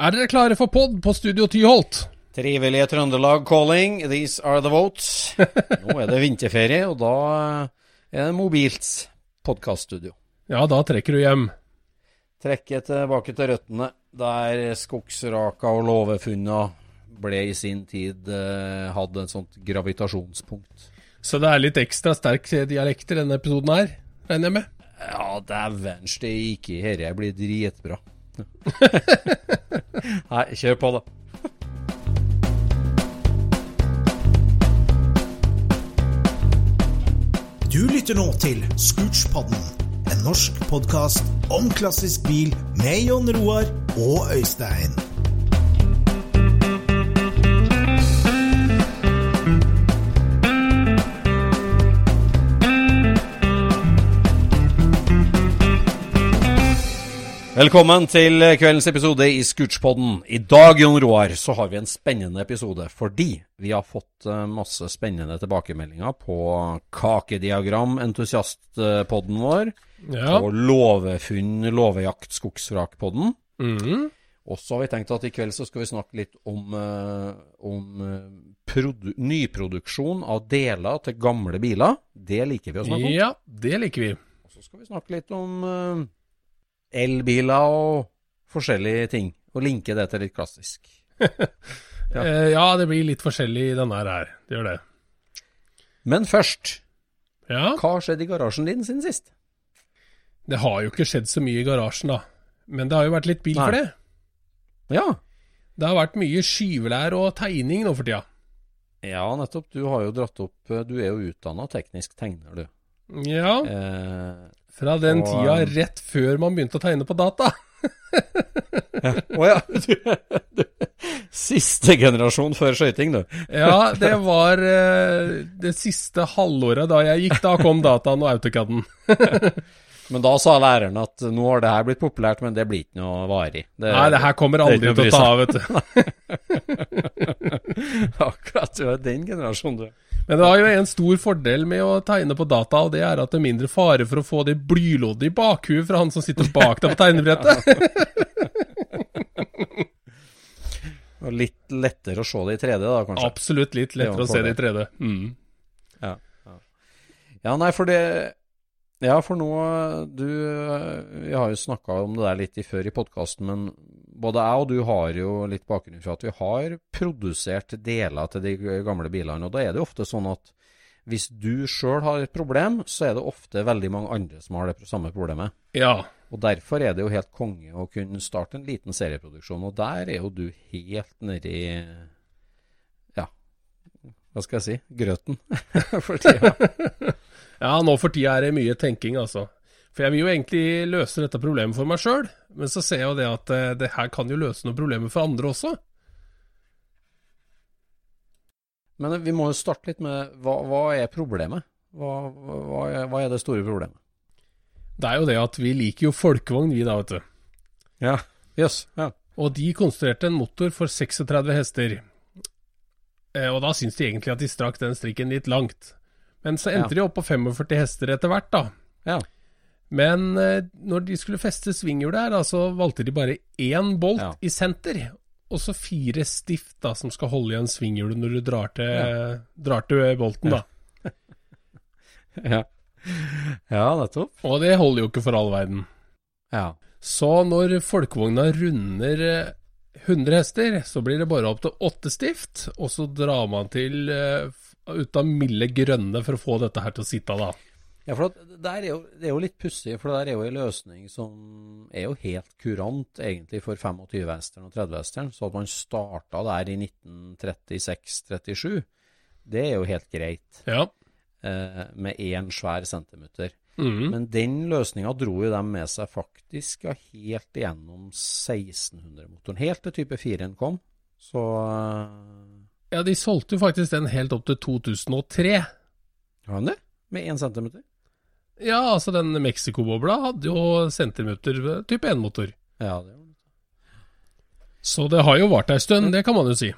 Er dere klare for pod på Studio Tyholt? Trivelige Trøndelag calling, these are the votes. Nå er det vinterferie, og da er det mobilt podkaststudio. Ja, da trekker du hjem. Trekker tilbake til røttene, der skogsraka og låvefunna ble i sin tid eh, hadde et sånt gravitasjonspunkt. Så det er litt ekstra sterk dialekt i denne episoden her, regner jeg med? Ja, dæven steike, dette blir dritbra. Nei, kjør på, da. Du lytter nå til Scootspodden, en norsk podkast om klassisk bil med Jon Roar og Øystein. Velkommen til kveldens episode i Scootspodden. I dag, Jon Roar, så har vi en spennende episode fordi vi har fått eh, masse spennende tilbakemeldinger på kakediagram, entusiastpodden vår, Ja. og låvefunn, låvejakt, skogsvrakpodden. Mhm. Og så har vi tenkt at i kveld så skal vi snakke litt om, eh, om eh, produ nyproduksjon av deler til gamle biler. Det liker vi å snakke om. Ja, det liker vi. Og så skal vi snakke litt om elbiler og forskjellige ting. Og linke det til litt klassisk. Ja. ja, det blir litt forskjellig i denne her. Det gjør det. Men først, Ja, hva har skjedd i garasjen din siden sist? det har jo ikke skjedd så mye i garasjen, da. Men det har jo vært litt bil for det. Ja. Det har vært mye skyvelær og tegning nå for tida. Ja, nettopp. Du har jo dratt opp eh, Du er jo utdanna teknisk tegner, du. Ja, Eh, fra den og- tida rett før man begynte å tegne på data. Å ja. Du, du, siste generasjon før skøyting, du. Ja, det var eh, det siste halvåret da jeg gikk. Da kom dataen og autocaden. Men da sa læreren at nå har det her blitt populært, men det blir ikke noe varig. Det, Nei, det her kommer er aldri til å ta av, vet du. Akkurat, du er den generasjonen, du. Men det har jo en stor fordel med å tegne på data, og det er at det er mindre fare for å få det blyloddet i bakhuet fra han som sitter bak deg på tegnebrettet. Og litt lettere å se det i 3D, da, kanskje. Absolutt litt lettere å se det i 3D. Mm. Ja, ja. nei, for det Ja, for nå Du Vi har jo snakka om det der litt i før i podkasten, men både jeg og du har jo litt bakgrunn fra at vi har produsert deler til de gamle bilene. Og da er det jo ofte sånn at hvis du sjøl har et problem, så er det ofte veldig mange andre som har det samme problemet. Ja. Og derfor er det jo helt konge å kunne starte en liten serieproduksjon, og der er jo du helt nedi Ja, hva skal jeg si grøten for tida. ja, nå for tida er det mye tenking, altså. For jeg vil jo egentlig løse dette problemet for meg sjøl, men så ser jeg jo det at eh, det her kan jo løse noen problemer for andre også. Men vi må jo starte litt med hva, hva er problemet? Hva, hva, hva er det store problemet? Det er jo det at vi liker jo folkevogn, vi da, vet du. Ja. Yes. Ja. Og de konstruerte en motor for 36 hester. Eh, og da syns de egentlig at de strakk den strikken litt langt. Men så endte de opp på 45 hester etter hvert, da. ja. Men eh, når de skulle feste svinghjulet her, da, så valgte de bare én bolt Ja. i senter. Og så fire stift da, som skal holde igjen svinghjulet når du drar til, drar til bolten. da. Ja. ja, nettopp. Og det holder jo ikke for all verden. Ja. Så når folkevogna runder eh, 100 hester, så blir det bare opp til åtte stift, og så drar man til eh, ut av milde grønne for å få dette her til å sitte, av, da. Ja, for det der er jo, det er jo litt pussig, for det der er jo en løsning som er jo helt kurant egentlig for 25-hesteren og 30-hesteren. Så at man starta der i 1936-37, det er jo helt greit Ja. eh, med én svær centimeter. Mm. Men den løsninga dro jo dem med seg faktisk ja, helt igjennom 1600-motoren. Helt til type 4-en kom. Så eh, ja, de solgte jo faktisk den helt opp til 2003. Har han det? Med én centimeter? Ja, altså den Mexico-bobla hadde jo centimeter type 1-motor. Ja, det var Så det har jo vart ei stund, det kan man jo si.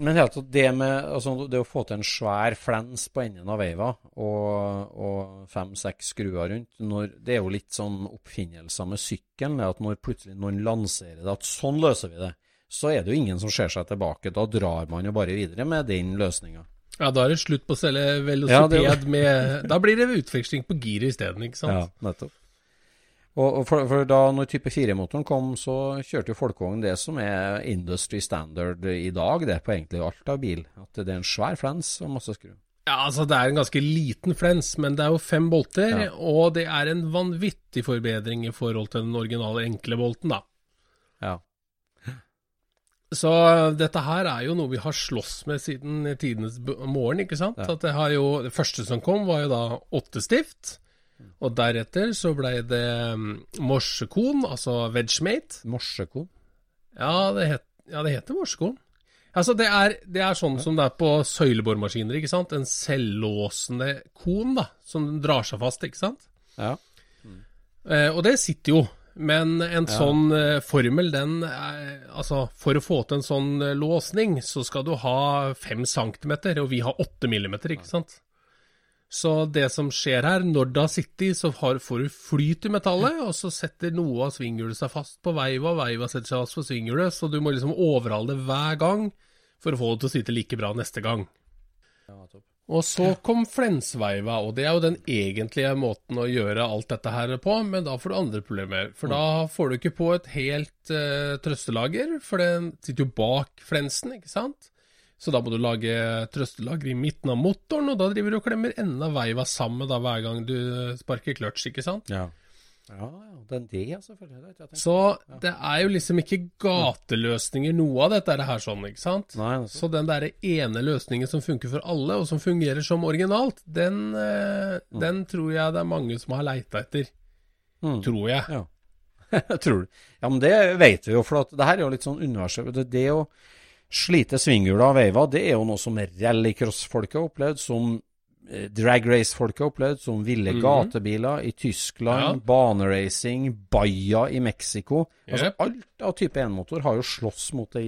Men helt det med altså, det å få til en svær flens på enden av veiva og, og fem-seks skruer rundt, når, det er jo litt sånn oppfinnelser med sykkelen. At når plutselig noen lanserer det, at sånn løser vi det, så er det jo ingen som ser seg tilbake. Da drar man jo bare videre med den løsninga. Ja, da er det slutt på å selge Ja, det- med Da blir det utveksling på giret isteden, ikke sant? Ja, nettopp. Og, og for, for da når type 4-motoren kom, så kjørte jo folkevogn det som er industry standard i dag, det på egentlig alt av bil. At det er en svær flens og masse skru. Ja, altså Det er en ganske liten flens, men det er jo fem bolter, Ja. og det er en vanvittig forbedring i forhold til den originale enkle bolten, da. Ja. Så dette her er jo noe vi har slåss med siden tidenes morgen, ikke sant? Ja. At det, har jo, det første som kom, var jo da åtte stift. Og deretter så blei det um, morsekon, altså vegemate. Morsekon. Ja, det, het, ja, det heter morsekon. Altså, det er, det er sånn som det er på søyleboremaskiner, ikke sant? En selvlåsende kon, da, som drar seg fast, ikke sant? Ja. Eh, og det sitter jo. Men en sånn eh, formel, den er, Altså, for å få til en sånn eh, låsning, så skal du ha fem centimeter, og vi har åtte millimeter, ikke sant? Så det som skjer her, når det har sittet, så får du flyt i metallet, og så setter noe av svinghjulet seg fast på veiva, og veiva setter seg fast på svinghjulet, så du må liksom overhale det hver gang for å få det til å sitte like bra neste gang. Og så kom flensveiva, og det er jo den egentlige måten å gjøre alt dette her på, men da får du andre problemer. For da får du ikke på et helt uh, trøstelager, for den sitter jo bak flensen, ikke sant? Så da må du lage trøstelager i midten av motoren, og da driver du og klemmer enda veiva sammen da hver gang du sparker kløtsj, ikke sant? Ja. Ja, ja, den det, selvfølgelig. Det, tenkt. Så det er jo liksom ikke gateløsninger, noe av dette er det her sånn, ikke sant? Nei, nettopp. Så den der ene løsningen som funker for alle, og som fungerer som originalt, den, eh, den tror jeg det er mange som har leita etter. Mm. Tror jeg. Ja. Tror du? Ja, men det vet vi jo, for at det her er jo litt sånn universet. Det, det å slite svinghjula av veiva, det er jo noe som rallycross-folk har opplevd, som drag race-folk har opplevd, som ville Mhm. gatebiler i Tyskland, baneracing, Baja i Mexico. Altså Jep. alt av type 1-motor har jo slåss mot det,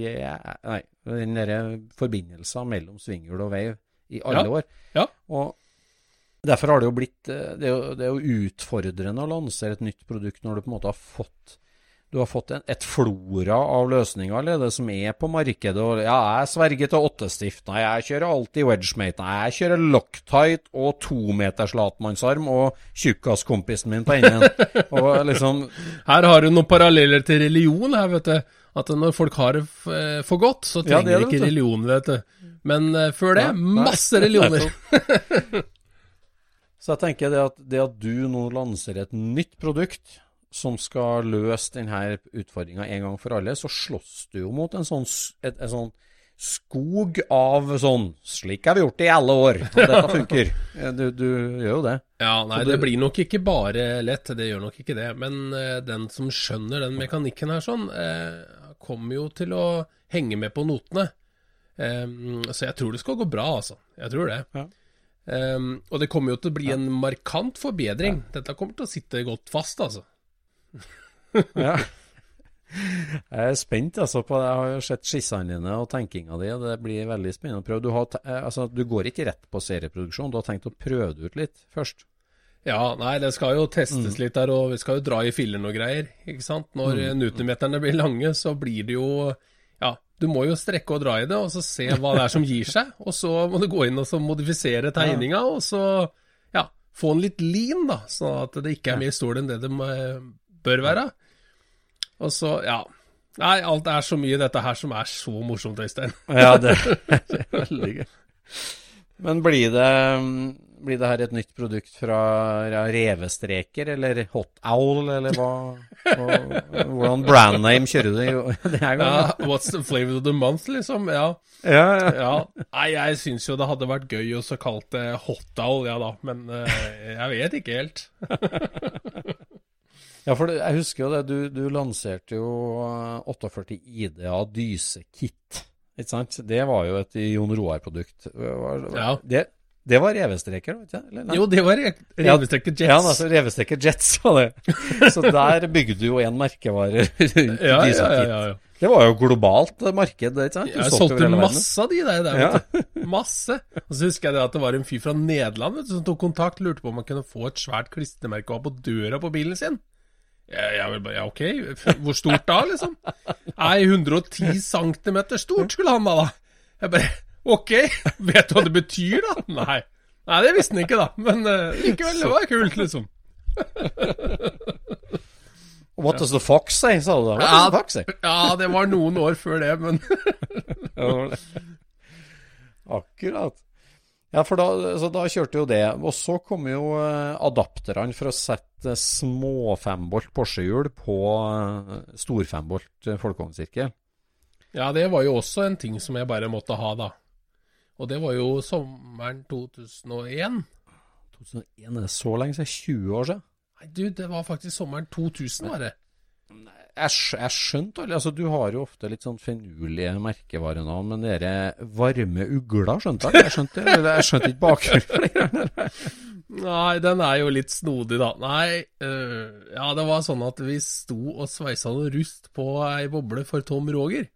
nei, den derre forbindelsen mellom svinghjul og veiv i alle Ja. år. Ja. Og Derfor har det jo blitt eh, Det er jo, det er jo utfordrende å lansere et nytt produkt når du på en måte har fått du har fått en, et flora av løsninger allerede som er på markedet. Og ja, jeg sverger til åttestift. Nei, jeg kjører alltid wedgemate. Nei, jeg kjører loctite og tometers latmannsarm og tjukkaskompisen min på enden. og liksom Her har du noen paralleller til religion, her, vet du. At når folk har det eh, for godt, så Ja, trenger er det, ikke religion, vet du. Men uh, før det, Ja, nei. masse religioner. Så jeg tenker det at, det at du nå lanserer et nytt produkt som skal løse denne utfordringa en gang for alle, så slåss du jo mot en sånn, et, et, sånn skog av sånn Slik har vi gjort det i alle år, og dette funker. Du, du gjør jo det. Ja, nei, du- det blir nok ikke bare lett, det gjør nok ikke det. Men uh, den som skjønner den mekanikken her sånn, uh, kommer jo til å henge med på notene. Um, så jeg tror det skal gå bra, altså. Jeg tror det. Ja. Um, og det kommer jo til å bli en markant forbedring. Dette kommer til å sitte godt fast, altså. Ja. Jeg er spent altså på det. Jeg har jo sett skissene dine og tenkinga di. Det blir veldig spennende å prøve. Du, har, eh, altså, du går ikke rett på serieproduksjon, du har tenkt å prøve det ut litt først? Ja, nei, det skal jo testes mm. litt der, og vi skal jo dra i filleren og greier. ikke sant? Når mm. newtonmeterne blir lange, så blir det jo Ja, du må jo strekke og dra i det, og så se hva det er som gir seg. Og så må du gå inn og så modifisere tegninga, og så ja, få den litt lean, da. Sånn at det ikke er mer stål enn det det bør være. Og så, ja. Nei, alt er så mye dette her som er så morsomt, Øystein. ja, det, det er veldig gøy. Men blir det, blir det her et nytt produkt fra revestreker eller Hot Owl, eller hva? hvordan brandname kjører du? ja, what's the flavor of the month, liksom? Ja. Ja, ja. ja. Nei, jeg syns jo det hadde vært gøy å så kalt det Hot Owl, ja da. Men uh, jeg vet ikke helt. Ja, for jeg husker jo det. Du, du lanserte jo 48 IDA Dyse-kit. Ikke sant? Det var jo et Jon Roar-produkt. Ja. Det, det var revestreker, vet du? Jo, det var revestreker Jets. Ja, altså revestreker Jets var det. Så der bygde du jo en merkevare rundt ja, ja, ja, ja, Det var jo globalt marked, ikke sant? Du jeg solgte masse av de der, der. Masse. Og så husker jeg det at det var en fyr fra Nederland vet du, som tok kontakt, lurte på om han kunne få et svært klistremerke på døra på bilen sin. Jeg vil bare, ja, ok, hvor stort da, liksom? Nei, 110 cm stort skulle han da, da. Jeg bare, ok, vet du hva det betyr, da? Nei. Nei, det visste han ikke, da. Men uh, likevel, det var kult, liksom. What does the fox say, sa du da? What ja, does the fox say? ja, det var noen år før det, men Akkurat. Ja, for da, altså, da, kjørte jo det. Og så kom jo uh, adapterne for å sette små fembolt Porsche-hjul på stor fembolt folkevognsirkel. Ja, det var jo også en ting som jeg bare måtte ha, da. Og det var jo sommeren 2001. 2001, er det så lenge siden? 20 år siden? Nei, du, det var faktisk sommeren 2000, var det. Nei jeg, jeg skjønte altså Du har jo ofte litt sånn finurlige merkevarenavn, men dere varme ugler skjønte jeg Jeg skjønte, jeg skjønte ikke bakgrunnen for det. Nei, den er jo litt snodig, da. Nei, øh, ja, det var sånn at vi sto og sveisa noe rust på ei boble for Tom Roger.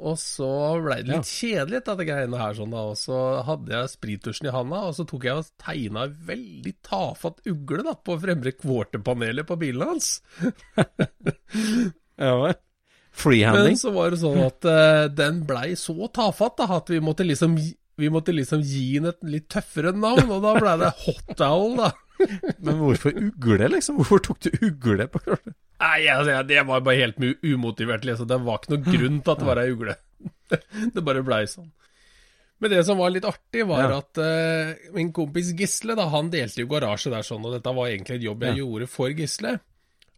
Og så blei det litt kjedelig, dette greiene her. sånn da, Og så hadde jeg sprittusjen i handa, og så tok jeg og tegna ei veldig tafatt ugle da, på fremre quarterpanelet på bilen hans. ja vel. Freehanding. Men så var det sånn at uh, den blei så tafatt da, at vi måtte liksom vi måtte liksom gi den et litt tøffere navn, og da blei det Hot Owl, da. Men hvorfor ugle, liksom? Hvorfor tok du ugle på kortet? Nei, altså, det var bare helt umotivert. Liksom. Det var ikke noen grunn til at det var ei ugle. det bare blei sånn. Men det som var litt artig, var ja. at uh, min kompis Gisle, da, han delte jo garasje der sånn, og dette var egentlig et jobb jeg ja. gjorde for Gisle.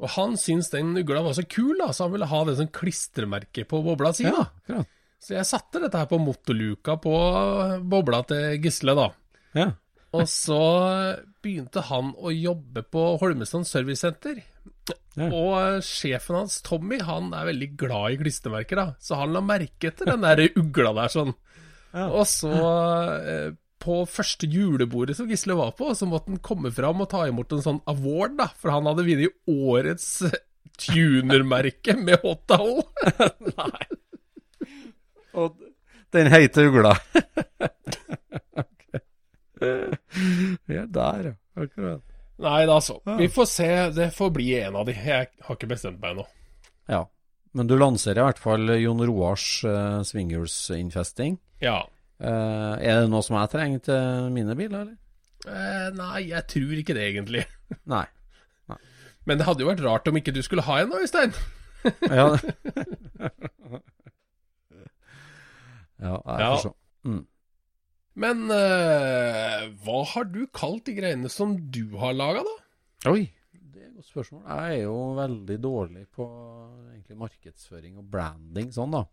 Og han syntes den ugla var så kul, da, så han ville ha det som klistremerke på bobla si. Ja, ja. Så jeg satte dette her på motorluka på bobla til Gisle, da. Og så begynte han å jobbe på Holmestrand Servicesenter. Ja. Og sjefen hans, Tommy, han er veldig glad i klistremerker, da. Så han la merke til den der ugla der sånn. Ja. Og så, eh, på første julebordet som Gisle var på, så måtte han komme fram og ta imot en sånn award, da. For han hadde vunnet årets tunermerke med hot towel. Nei. Og den heite ugla. Vi er der, ja. Akkurat. Nei da, så. Vi får se. Det får bli en av de. Jeg har ikke bestemt meg ennå. Ja. Men du lanserer i hvert fall Jon Roars uh, svinghjulsinnfesting. Ja. Uh, er det noe som jeg trenger til mine biler, eller? Uh, nei, jeg tror ikke det, egentlig. nei. nei. Men det hadde jo vært rart om ikke du skulle ha en, Øystein. ja. ja, jeg får se. Mm. Men uh, hva har du kalt de greiene som du har laga, da? Oi, det er et godt spørsmål. Jeg er jo veldig dårlig på egentlig markedsføring og branding sånn, da.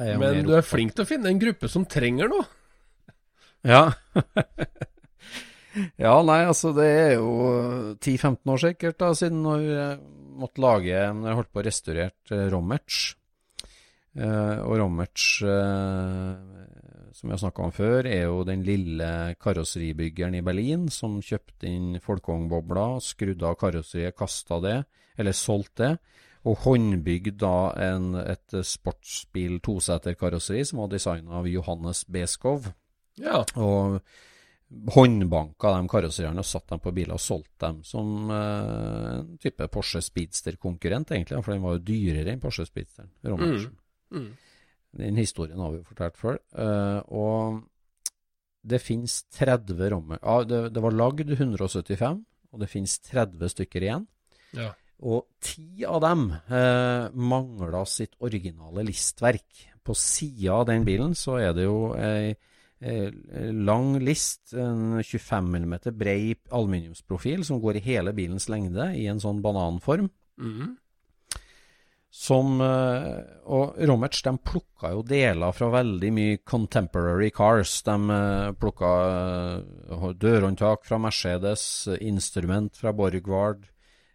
Men du er flink til å finne en gruppe som trenger noe. Ja. ja, nei, altså det er jo 10-15 år sikkert da, siden når jeg måtte lage Når jeg holdt på å restaurere uh, Rommerts. Uh, og Rommerts uh, som vi har snakka om før, er jo den lille karosseribyggeren i Berlin som kjøpte inn folkevognbobler, skrudde av karosseriet, kasta det, eller solgte det. Og håndbygd da en, et sportsbil toseterkarosseri som var designa av Johannes Beskov. Ja. Og håndbanka de karosseriene og satt dem på biler og solgte dem som eh, en type Porsche Speedster-konkurrent, egentlig. For den var jo dyrere enn Porsche Speedsteren. Romersen. Mm. Den historien har vi jo fortalt før. Eh, og det finnes 30 rommer ja, det, det var lagd 175, og det finnes 30 stykker igjen. Ja. Og ti av dem eh, mangla sitt originale listverk. På sida av den bilen så er det jo ei, ei lang list, en 25 mm brei aluminiumsprofil som går i hele bilens lengde i en sånn bananform. Mhm. Som eh, Og Romerts de plukka jo deler fra veldig mye contemporary cars. De eh, plukka eh, dørhåndtak fra Mercedes, instrument fra Borgward,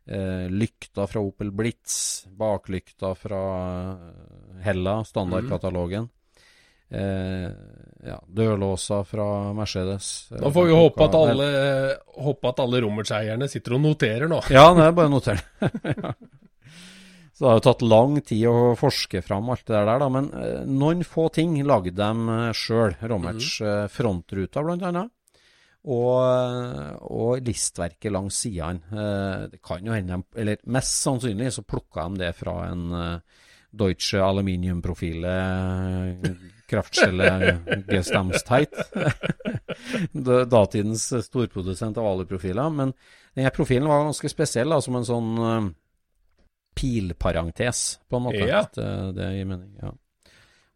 lykta fra Opel Blitz, baklykta fra Hella, standardkatalogen. Eh, ja, dørlåser fra Mercedes. Da får vi jo håpe at alle, håpe at alle sitter og noterer nå. Ja, det er bare å notere. Så det har jo tatt lang tid å forske fram alt det der, da. Men eh, noen få ting lagde de eh, sjøl. Romerts mm. frontruta, blant annet. Og, eh, og listverket langs sidene. Eh, det kan jo hende de Eller mest sannsynlig så plukka de det fra en eh, Deutsche Aluminiumprofile kraftskjellet Kraftskjelle Gestamstheit. Datidens storprodusent av aluprofiler. Men denne profilen var ganske spesiell, da, som en sånn eh, pilparentes, på en måte. Ja. Det, det gir mening, ja.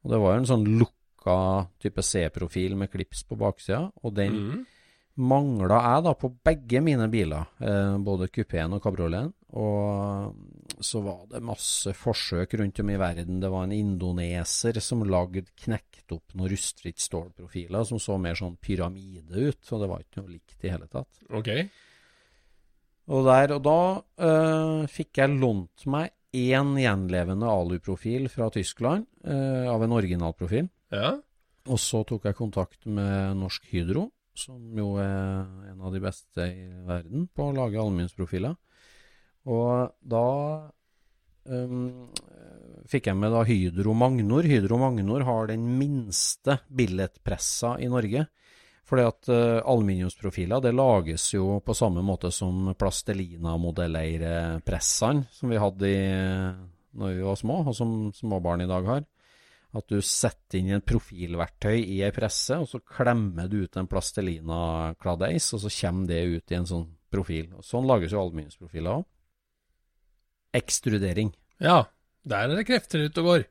Og det var jo en sånn lukka type C-profil med klips på baksida, og den mm. mangla jeg da på begge mine biler, eh, både kupeen og kabrioleten. Og så var det masse forsøk rundt om i verden. Det var en indoneser som lagde knekt opp noen rustfritt stålprofiler som så mer sånn pyramide ut, og det var ikke noe likt i hele tatt. Ok. Og der og da uh, fikk jeg lånt meg én gjenlevende aluprofil fra Tyskland, uh, av en originalprofil. Ja. Og så tok jeg kontakt med Norsk Hydro, som jo er en av de beste i verden på å lage aluminiumsprofiler. Og da um, fikk jeg med da Hydro Magnor. Hydro Magnor har den minste billettpressa i Norge. Fordi at uh, aluminiumsprofiler det lages jo på samme måte som plastelina-modelleirepressene som vi hadde i, når vi var små, og som småbarn i dag har. At du setter inn en profilverktøy i ei presse, og så klemmer du ut en plastelina-kladeis, og så kommer det ut i en sånn profil. Og sånn lages jo aluminiumsprofiler òg. Ekstrudering. ja. Der er det krefter ute og går.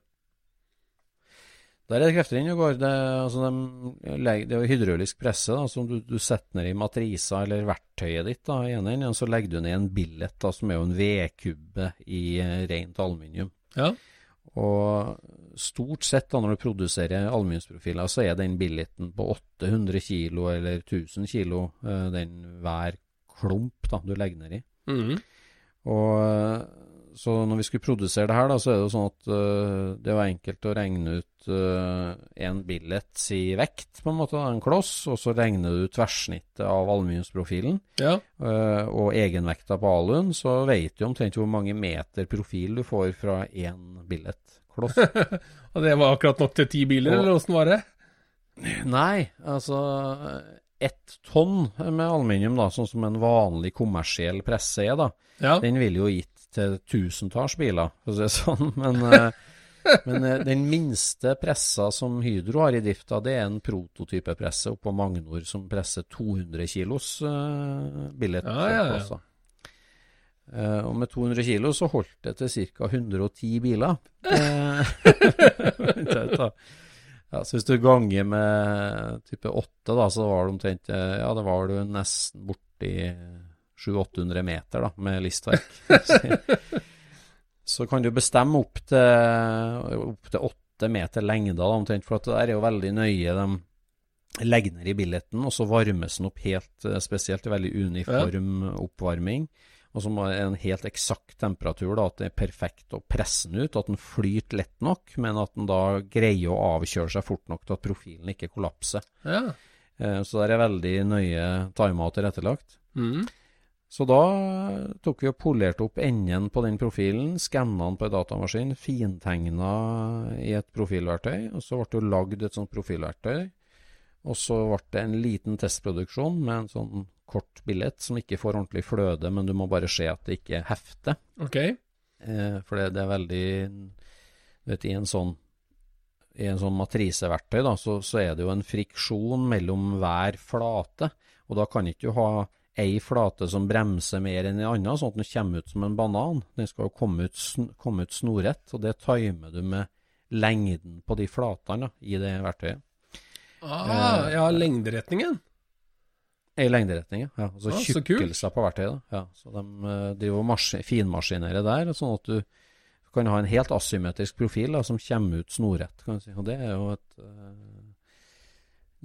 Der er det krefter inn og går. Det, altså de, det er jo hydraulisk presse da, som du, du setter ned i matrisa eller verktøyet ditt. da, i ene enden, og Så legger du ned en billet, da, som er jo en vedkubbe i eh, rent aluminium. Ja. Og stort sett da når du produserer aluminiumsprofiler, så er den billeten på 800 kilo eller 1000 kilo, eh, den hver klump da du legger ned i. Mhm. Og så når vi skulle produsere det her, da, så er det jo sånn at uh, det var enkelt å regne ut eh, en billets i vekt, på en måte, en kloss, og så regner du tverrsnittet av aluminiumsprofilen Ja. uh, og egenvekta på aluen, så vet du omtrent hvor mange meter profil du får fra én billettkloss. Og det var akkurat nok til ti biler, Og- eller åssen var det? Nei, altså ett tonn med aluminium, da, sånn som en vanlig kommersiell presse er, da, Ja. den ville jo gitt til tusentalls biler, for å si det sånn. Men, eh, men eh, den minste pressa som Hydro har i drifta, det er en prototypepresse oppå Magnor som presser 200 kilos uh, ja, Eh, og med 200 kilo så holdt det til ca. 110 biler. Eh, ja, så hvis du ganger med type 8, da, så var det omtrent eh, Ja, det var du nesten borti 700-800 meter da, med listverk. så kan du bestemme opp til, opp til 8 meter lengde, da, omtrent, for at det der er jo veldig nøye. De legger ned i billetten, og så varmes den opp helt eh, spesielt. Veldig uniform oppvarming. og som er en helt eksakt temperatur, da, at det er perfekt å presse den ut, at den flyter lett nok, men at den da greier å avkjøre seg fort nok til at profilen ikke kollapser. Ja. Eh, Så det er veldig nøye timeout tilrettelagt. Mm. Så da tok vi og polerte opp enden på den profilen, skanna den på en datamaskin, fintegna i et profilverktøy, og så ble det jo lagd et sånt profilverktøy. Og så ble det en liten testproduksjon med en sånn kort billett som ikke får ordentlig fløde, men du må bare se at det ikke hefter. Ok. Eh, for det, det er veldig vet, i en sånn i en sånn matriseverktøy, da, så, så er det jo en friksjon mellom hver flate. Og da kan ikke du ha ei flate som bremser mer enn en annen, sånn at den kommer ut som en banan. Den skal jo komme ut, komme ut snorrett, og det timer du med lengden på de flatene i det verktøyet. Ah, ja, lengderetningen. I lengderetning, ja. Altså Ah, tjukkelser på verktøyet. Ja, så de eh, driver finmaskinerer der, sånn at du kan ha en helt asymmetrisk profil da, som kommer ut snorrett. kan du si. Og det er jo et eh,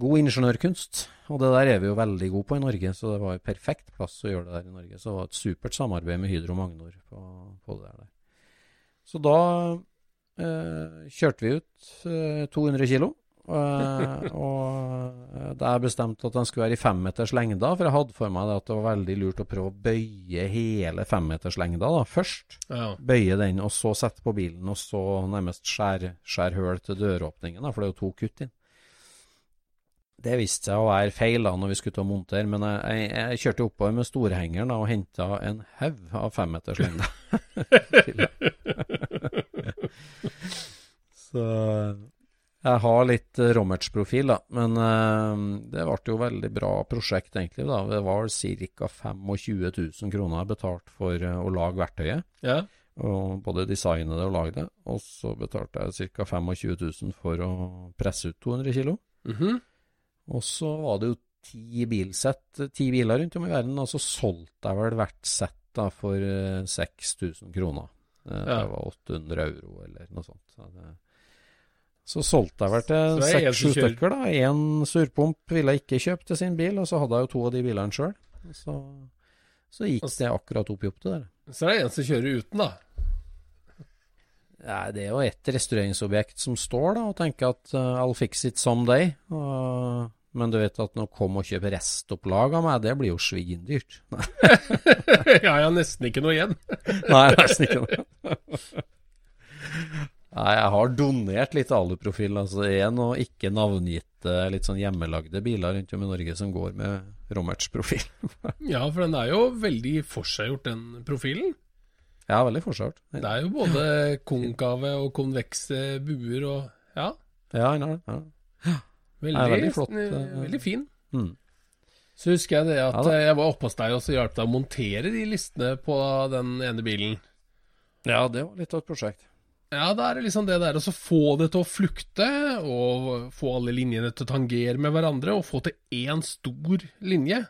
god ingeniørkunst. Og det der er vi jo veldig gode på i Norge, så det var perfekt plass å gjøre det der i Norge. Så det var et supert samarbeid med Hydro Magnor på, på det der. Så da eh, kjørte vi ut eh, 200 kilo. Eh, og da jeg bestemte at den skulle være i femmeters lengde, for jeg hadde for meg det at det var veldig lurt å prøve å bøye hele femmeterslengda da, først. Ja. Bøye den, og så sette på bilen, og så nærmest skjære skjær hull til døråpningen, da, for det er jo to kutt inn. Det viste seg å være feil da når vi skulle til å montere, men jeg, jeg, jeg kjørte oppover med storhengeren da, og henta en haug av femmeterslengder. så jeg har litt eh, Rommerts-profil, da. Men uh, det ble jo veldig bra prosjekt, egentlig. da. Det var ca. 25 000 kroner jeg betalte for uh, å lage verktøyet. ja. Og både designe det og lage det. Og så betalte jeg ca. 25 000 for å presse ut 200 kilo. Mhm. Og så var det jo ti bilsett, ti biler rundt om i verden, og så solgte jeg vel hvert sett da for eh, 6000 kroner. Eh, Det Ja. var 800 euro eller noe sånt. Så, det, så solgte jeg vel til seks-sju stykker, da. Én surpomp ville jeg ikke kjøpe til sin bil, og så hadde jeg jo to av de bilene sjøl. Så, så gikk det akkurat opp i opp, det der. Så det er en som kjører uten, da. Det er jo et restaureringsobjekt som står da og tenker at uh, I'll fix it someday. Uh, men du vet at nå kom og kjøpe restopplag av meg, det blir jo svindyrt. ja, jeg har nesten ikke noe igjen. Nei, nesten ikke noe. Nei, jeg har donert litt aluprofil. Altså, én og ikke navngitte, litt sånn hjemmelagde biler rundt om i Norge som går med Romerts profil. Ja, for den er jo veldig forseggjort, den profilen. Ja, veldig forseggjort. Det er jo både konkave og konvekse buer og Ja, Ja, han har det. Ja. veldig, veldig flott, eh, veldig fin. Mm. Så husker jeg det at Ja jeg var oppe hos deg og så hjalp deg å montere de listene på den ene bilen. ja, det var litt av et prosjekt. Ja, da er det liksom det der å få det til å flukte, og få alle linjene til å tangere med hverandre, og få til én stor linje.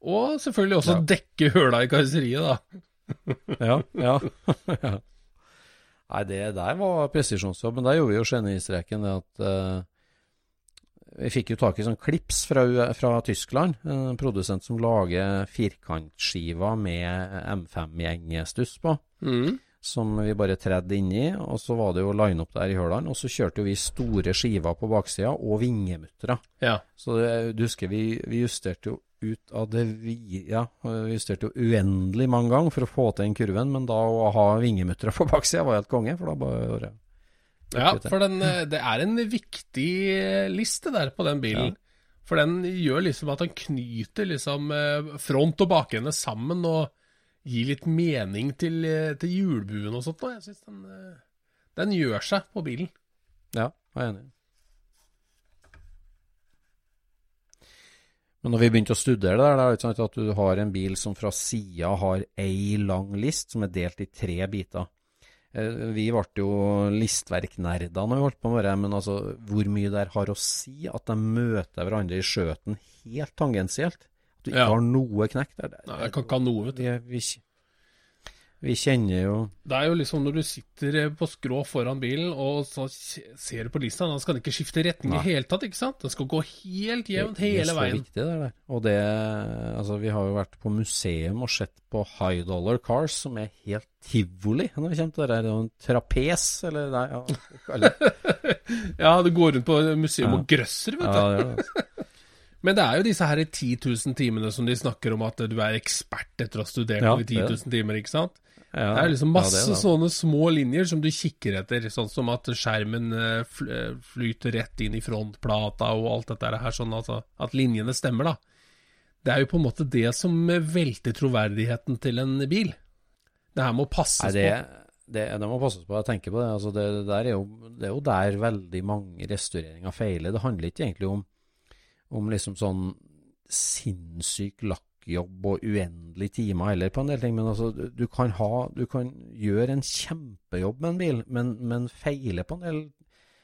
Og selvfølgelig også Ja. dekke høla i karosseriet, da. Ja, ja. Nei, det der var presisjonsjobb, men der gjorde vi jo genistreken det at eh, Vi fikk jo tak i sånn klips fra, fra Tyskland, en produsent som lager firkantskiver med M5-gjengestuss på. Mm. Som vi bare tredde inni, og så var det jo line opp der i hølene. Og så kjørte jo vi store skiver på baksida, og vingemuttera. Ja. Så det, du husker vi, vi justerte jo ut av det vi, ja, vi justerte jo uendelig mange ganger for å få til den kurven, men da å ha vingemuttera på baksida var helt konge, for da bare Ja, for den, eh, det er en viktig eh, liste der på den bilen. For den gjør liksom at den knyter liksom eh, front og bakende sammen og gir litt mening til, til hjulbuen og sånt. Og jeg synes den, den gjør seg på bilen. Ja, jeg er enig. Men når vi begynte å studere det der, det er sant at du har en bil som fra sida har ei lang list som er delt i tre biter. Eh, Vi ble jo listverknerder når vi holdt på med det, men altså, hvor mye det har å si at de møter hverandre i skjøten helt tangensielt? At du ikke Ja. har noe knekk der. Nei, jeg kan ikke ha noe, vet du. vi, vi, Vi kjenner jo Det er jo liksom når du sitter eh, på skrå foran bilen, og så ser du på lista, da skal den ikke skifte retning i Nei. hele tatt, ikke sant? Den skal gå helt jevnt hele veien. Det er så viktig, det der. Og det Altså, vi har jo vært på museum og sett på high dollar cars, som er helt tivoli når det kommer til det der. Det er en trapes, eller nei, ja, det. Ja, du går rundt på museum Ja. og grøsser, vet Ja, du. det er det, altså. Men det er jo disse her 10 000 timene som de snakker om at du er ekspert etter å ha studert Ja, i 10 000 timer, ikke sant? Ja, Det er liksom masse er det. sånne små linjer som du kikker etter, sånn som at skjermen eh, eh, flyter rett inn i frontplata og alt dette her, sånn altså at linjene stemmer, da. Det er jo på en måte det som velter troverdigheten til en bil. Det her må passes Nei, det, på. det, det må passes på. Jeg tenker på det. Altså, det, er jo, det er jo der veldig mange restaureringer feiler. Det handler ikke egentlig om, om liksom sånn sinnssyk lakkjobb og uendelige timer heller på en del ting, men altså, du, kan ha Du kan gjøre en kjempejobb med en bil, men, men feile på en del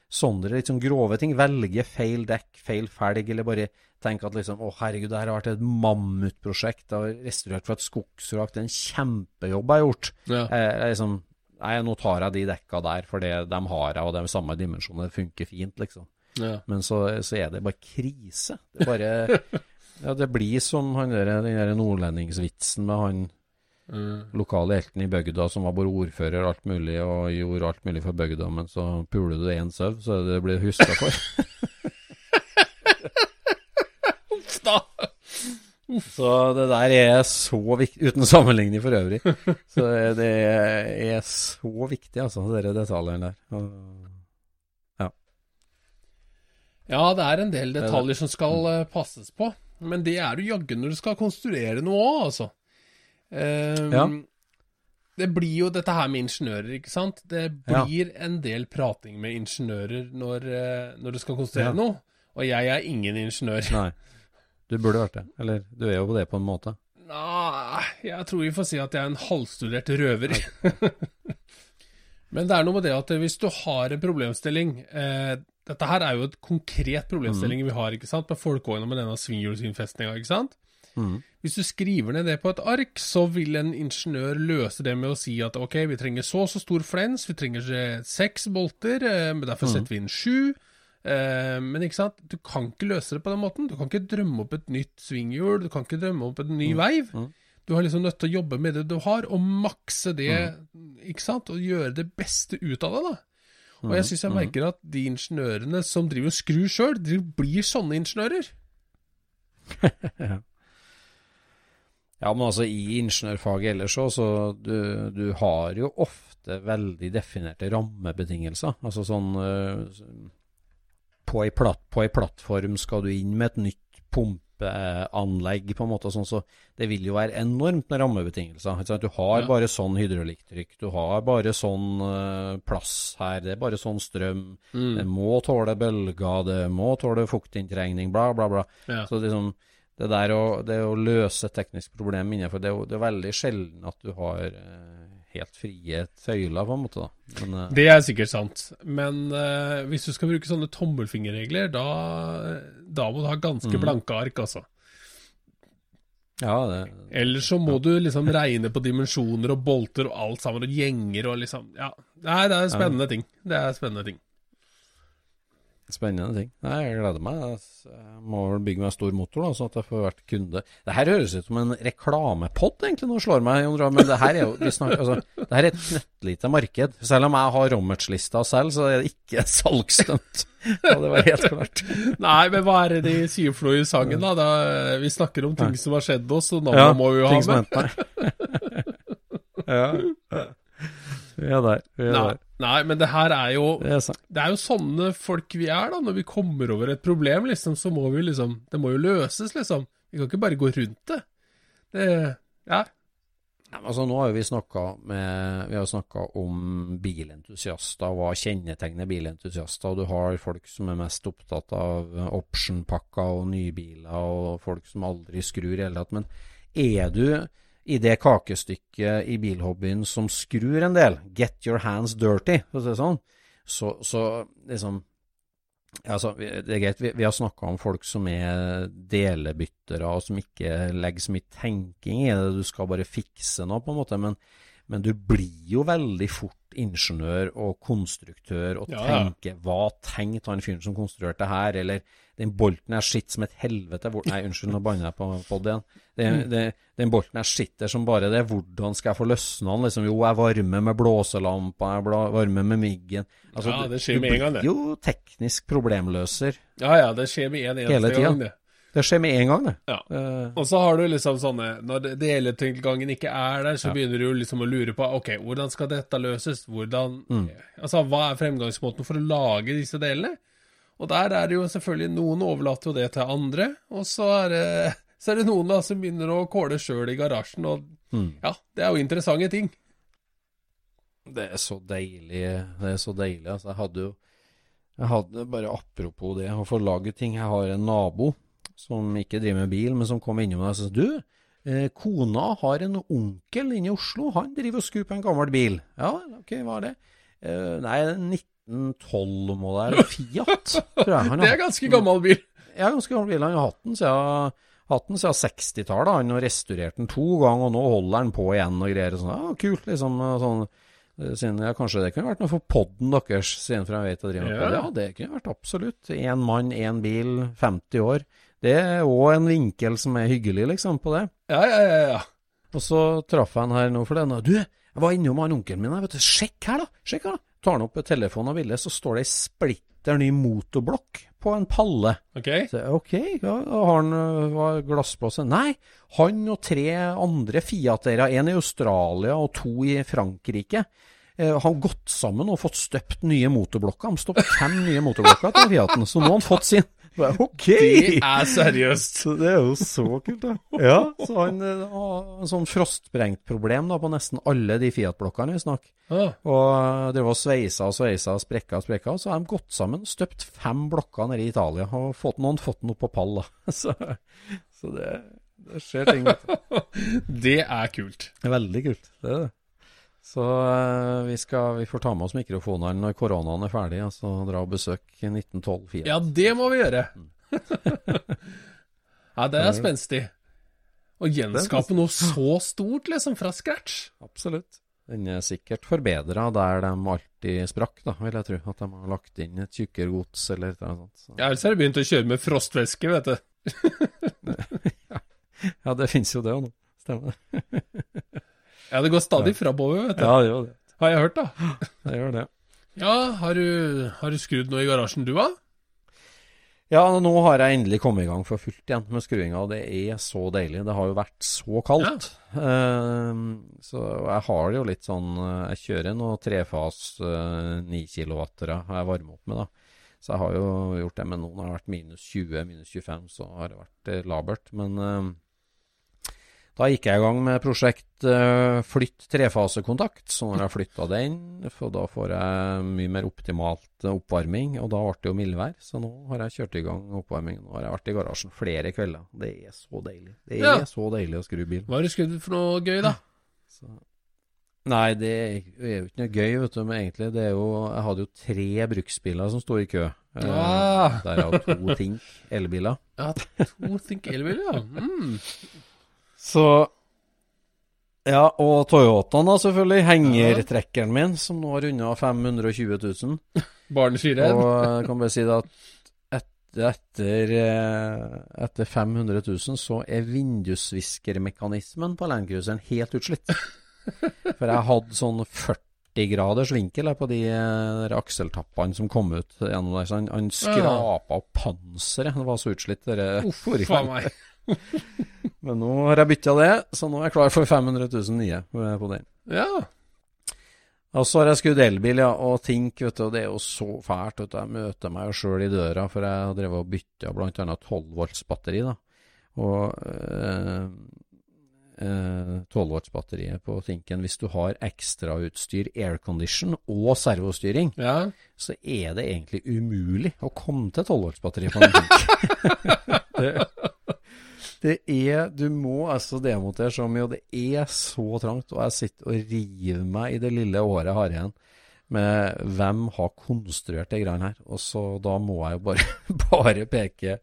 sånne litt sånn grove ting. Velge feil dekk, feil felg, eller bare tenke at liksom Å, herregud, det her har vært et mammutprosjekt. Jeg har restaurert fra et skogsvrak. Det er en kjempejobb jeg har gjort. Ja. Eh, jeg liksom Nei, nå tar jeg de dekka der, for det, de har jeg, og de samme dimensjonene funker fint, liksom. Ja. Men så, så er det bare krise. Det er bare Ja, det blir som han der, den der nordlendingsvitsen med han Mm. lokale helten i bygda som var både ordfører og alt mulig, og gjorde alt mulig for bygda, men så puler du én sau, så det blir huska for. Uff da. Så det der er så viktig, uten sammenligning for øvrig. Så det er så viktig, altså, de detaljene der. Ja. Ja, det er en del detaljer som skal eh, passes på, men det er du jaggu når du skal konstruere noe òg, altså. Um, Ja. Det blir jo dette her med ingeniører, ikke sant. Det Ja. blir en del prating med ingeniører når, eh, når du skal konstruere Ja. noe, og jeg er ingen ingeniør. Nei. Du burde vært det. Eller du er jo det på en måte. Nei, jeg tror vi får si at jeg er en halvstudert røver. Men det er noe med det at hvis du har en problemstilling eh, Dette her er jo et konkret problemstilling vi har, ikke sant, med folkevogna med denne svinghjulsinnfestninga, ikke sant. Mm. Hvis du skriver ned det på et ark, så vil en ingeniør løse det med å si at ok, vi trenger så og så stor flens, vi trenger seks bolter, eh, men derfor setter vi inn sju. Eh, men ikke sant, du kan ikke løse det på den måten. Du kan ikke drømme opp et nytt svinghjul, du kan ikke drømme opp en ny veiv. Du har liksom nødt til å jobbe med det du har, og makse det, ikke sant, og gjøre det beste ut av det, da. Og jeg syns jeg merker at de ingeniørene som driver og skrur sjøl, de blir sånne ingeniører. Ja, men altså i ingeniørfaget ellers òg, så du, du har jo ofte veldig definerte rammebetingelser. Altså sånn eh, på ei, platt, plattform skal du inn med et nytt pumpeanlegg, på en måte, sånn, så det vil jo være enormt med rammebetingelser. Du har Ja. bare sånn hydraulikktrykk, du har bare sånn uh, plass her, det er bare sånn strøm. Mm. Det må tåle bølger, det må tåle fuktinntrengning, bla, bla, bla. Ja. Så liksom, det der å, det å løse teknisk problem innenfor det, er det er veldig sjelden at du har eh, helt frie tøyler, på en måte. da. Men, uh... Det er sikkert sant, men uh, hvis du skal bruke sånne tommelfingerregler, da, da må du ha ganske blanke ark, altså. ja, det, Ellers så må du liksom regne på dimensjoner og bolter og alt sammen, og gjenger og liksom Ja. Nei, det er spennende ting. Det er spennende ting. Spennende ting. Nei, jeg gleder meg. Jeg jeg må vel bygge meg en stor motor, da, sånn at jeg får vært kunde. Det her høres ut som en reklamepod, egentlig, nå slår meg, men det her er jo vi snakker, altså, det her er et knøttlite marked. Selv om jeg har Rommertslista selv, så er det ikke salgsstunt. Ja, det var helt klart. Nei, men hva er det de sier for noe i sangen, da? da vi snakker om ting som har skjedd oss, og navnet Ja, må vi jo ha ting som med. ja. Vi er der. Vi er Nei, der. Nei, men det her er jo Det er. Det er jo sånne folk vi er, da. Når vi kommer over et problem, liksom, så må vi liksom Det må jo løses, liksom. Vi kan ikke bare gå rundt det. Det Ja. Nei, men altså, nå har jo vi snakka med Vi har snakka om bilentusiaster, hva kjennetegner bilentusiaster. Og du har folk som er mest opptatt av optionpakker og nybiler, og folk som aldri skrur i det hele tatt. Men er du i det kakestykket i bilhobbyen som skrur en del, get your hands dirty, for å si det sånn, så, så liksom Altså, det er greit, vi, vi har snakka om folk som er delebyttere, og som ikke legger så mye tenking i det. Du skal bare fikse noe, på en måte. Men, Men du blir jo veldig fort ingeniør og konstruktør og Ja, ja. tenker Hva tenkte han fyren som konstruerte det her? Eller den bolten er skitt som et helvete. Hvor, nei, unnskyld, nå banner jeg på pod igjen. Den, Mm. den, den bolten er skitter som bare det. Hvordan skal jeg få løsne den? Liksom, jo, jeg varmer med blåselampa, jeg varmer med myggen Altså, Ja, det skjer du med en gang, det. jo teknisk problemløser. Ja ja, det skjer med en eneste gang, det. Det skjer med en gang, det. Ja. Eh, Og så har du liksom sånne Når det- deletilgangen ikke er der, så begynner du liksom å lure på Ok, hvordan skal dette løses? Hvordan Altså, hva er fremgangsmåten for å lage disse delene? Og der er det jo selvfølgelig Noen overlater jo det til andre, og så er det, så er det noen da som begynner å kåle sjøl i garasjen, og ja, det er jo interessante ting. Det er så deilig. Det er så deilig. Altså, jeg hadde jo Jeg hadde bare apropos det, å få lage ting. Jeg har en nabo som ikke driver med bil, men som kom innom deg og sa Du, eh, kona har en onkel inne i Oslo. Han driver og skrur på en gammel bil. Ja, ok, hva er det? Eh, nei, 1912-modell Fiat, tror jeg. Han Det er ganske gammel bil. ja, ganske gammel bil. Han har hatt den siden, hatt den siden 60-tallet. Han har restaurert den to ganger, og nå holder han på igjen og greier. og Sånn, ja, kult, liksom. Sånn, eh, siden, ja, kanskje det kunne vært noe for podden deres, siden for jeg vet jeg driver med Ja. det. Ja, det kunne vært absolutt. Én mann, én bil, 50 år. Det er òg en vinkel som er hyggelig, liksom, på det. Ja, ja, ja. ja. Og så traff jeg han her nå for det. Du, jeg var innom han onkelen min. jeg Vet du, sjekk her, da. Sjekk her, da. Tar han opp telefonen og ville, så står det ei splitter ny motorblokk på en palle. Ok. Så, ok, ja, og har han øh, glassblåse? Nei, han og tre andre Fiatere, en i Australia og to i Frankrike, eh, har gått sammen og fått støpt nye motorblokker. De stoppet fem nye motorblokker til Fiaten, så nå har han fått sin. Ok! Det er seriøst. Så det er jo så kult, da. Ja, så han eh, har en sånn frostbrengtproblem da, på nesten alle de Fiat-blokkene vi snakker. Ah, Og det var sveisa og sveisa og sprekka og sprekka, og så har de gått sammen, støpt fem blokker nede i Italia, og fått noen fått den opp på pall, da. Så, så det, det skjer ting. vet du. det er kult. Veldig kult. Det er det. Så eh, vi, skal, vi får ta med oss mikrofonene når koronaen er ferdig, og så dra og besøke 1912 Fiat. Ja, det må vi gjøre. ja, det er spenstig. Å gjenskape noe så stort, liksom, fra scratch. Absolutt. Den er sikkert forbedra der de alltid sprakk, da, vil jeg tro. At de har lagt inn et tjukkere gods eller noe sånt. Så. Ja, ellers har de begynt å kjøre med frostvæske, vet du. Ja, det finnes jo det òg nå. Stemmer det. Ja, det går stadig framover, vet du. Ja, det gjør det. Har jeg hørt, da. Det gjør det. Ja, har du, har du skrudd noe i garasjen, du, da? Ja, nå har jeg endelig kommet i gang for fullt igjen med skruinga, det er så deilig. Det har jo vært så kaldt. Eh, så jeg har det jo litt sånn eh, Jeg kjører noe trefas eh, 9 kilowattere jeg varmet opp med, da. Så jeg har jo gjort det, men nå det har vært minus 20, minus 25, så har det vært eh, labert. Men eh, da gikk jeg i gang med prosjekt eh, flytt trefasekontakt. Så når jeg flytta den, for da får jeg mye mer optimalt eh, oppvarming, og da ble det jo mildvær. Så nå har jeg kjørt i gang oppvarmingen. Nå har jeg vært i garasjen flere kvelder. Det er så deilig. Det er Ja. så deilig å skru bil. Hva har du skrudd for noe gøy, da? Så. Nei, det er jo ikke noe gøy, vet du. Men egentlig, det er jo Jeg hadde jo tre bruksbiler som sto i kø. Der er Derav to Think elbiler. Ja, to Think elbiler, ja. Mm. Så Ja, og Toyotaen da, selvfølgelig. Hengertrekkeren min, som nå har runda 520 000. Barneskirenn. Og jeg kan bare si det at etter, etter, eh, 500 000 så er vindusviskermekanismen på Landcruiseren helt utslitt. For jeg hadde sånn 40 graders vinkel på de eh, akseltappene som kom ut gjennom der. Så han, han skrapa opp panseret. Det var så utslitt. Det meg. Men nå har jeg bytta det, så nå er jeg klar for 500 000 nye på den. Ja. Og så har jeg skrudd elbil, ja, og Tink, vet du, og det er jo så fælt. vet du, Jeg møter meg jo sjøl i døra, for jeg har drevet og bytta annet 12 volts batteri, da. Og øh, øh, 12 volts batteriet på Tinken, hvis du har ekstrautstyr, aircondition og servostyring, ja. så er det egentlig umulig å komme til 12 volts batteri på en Tink. det, er Du må altså demontere så mye, og det er så trangt. Og jeg sitter og river meg i det lille året jeg har igjen med hvem har konstruert de greiene her. Og så da må jeg jo bare, bare peke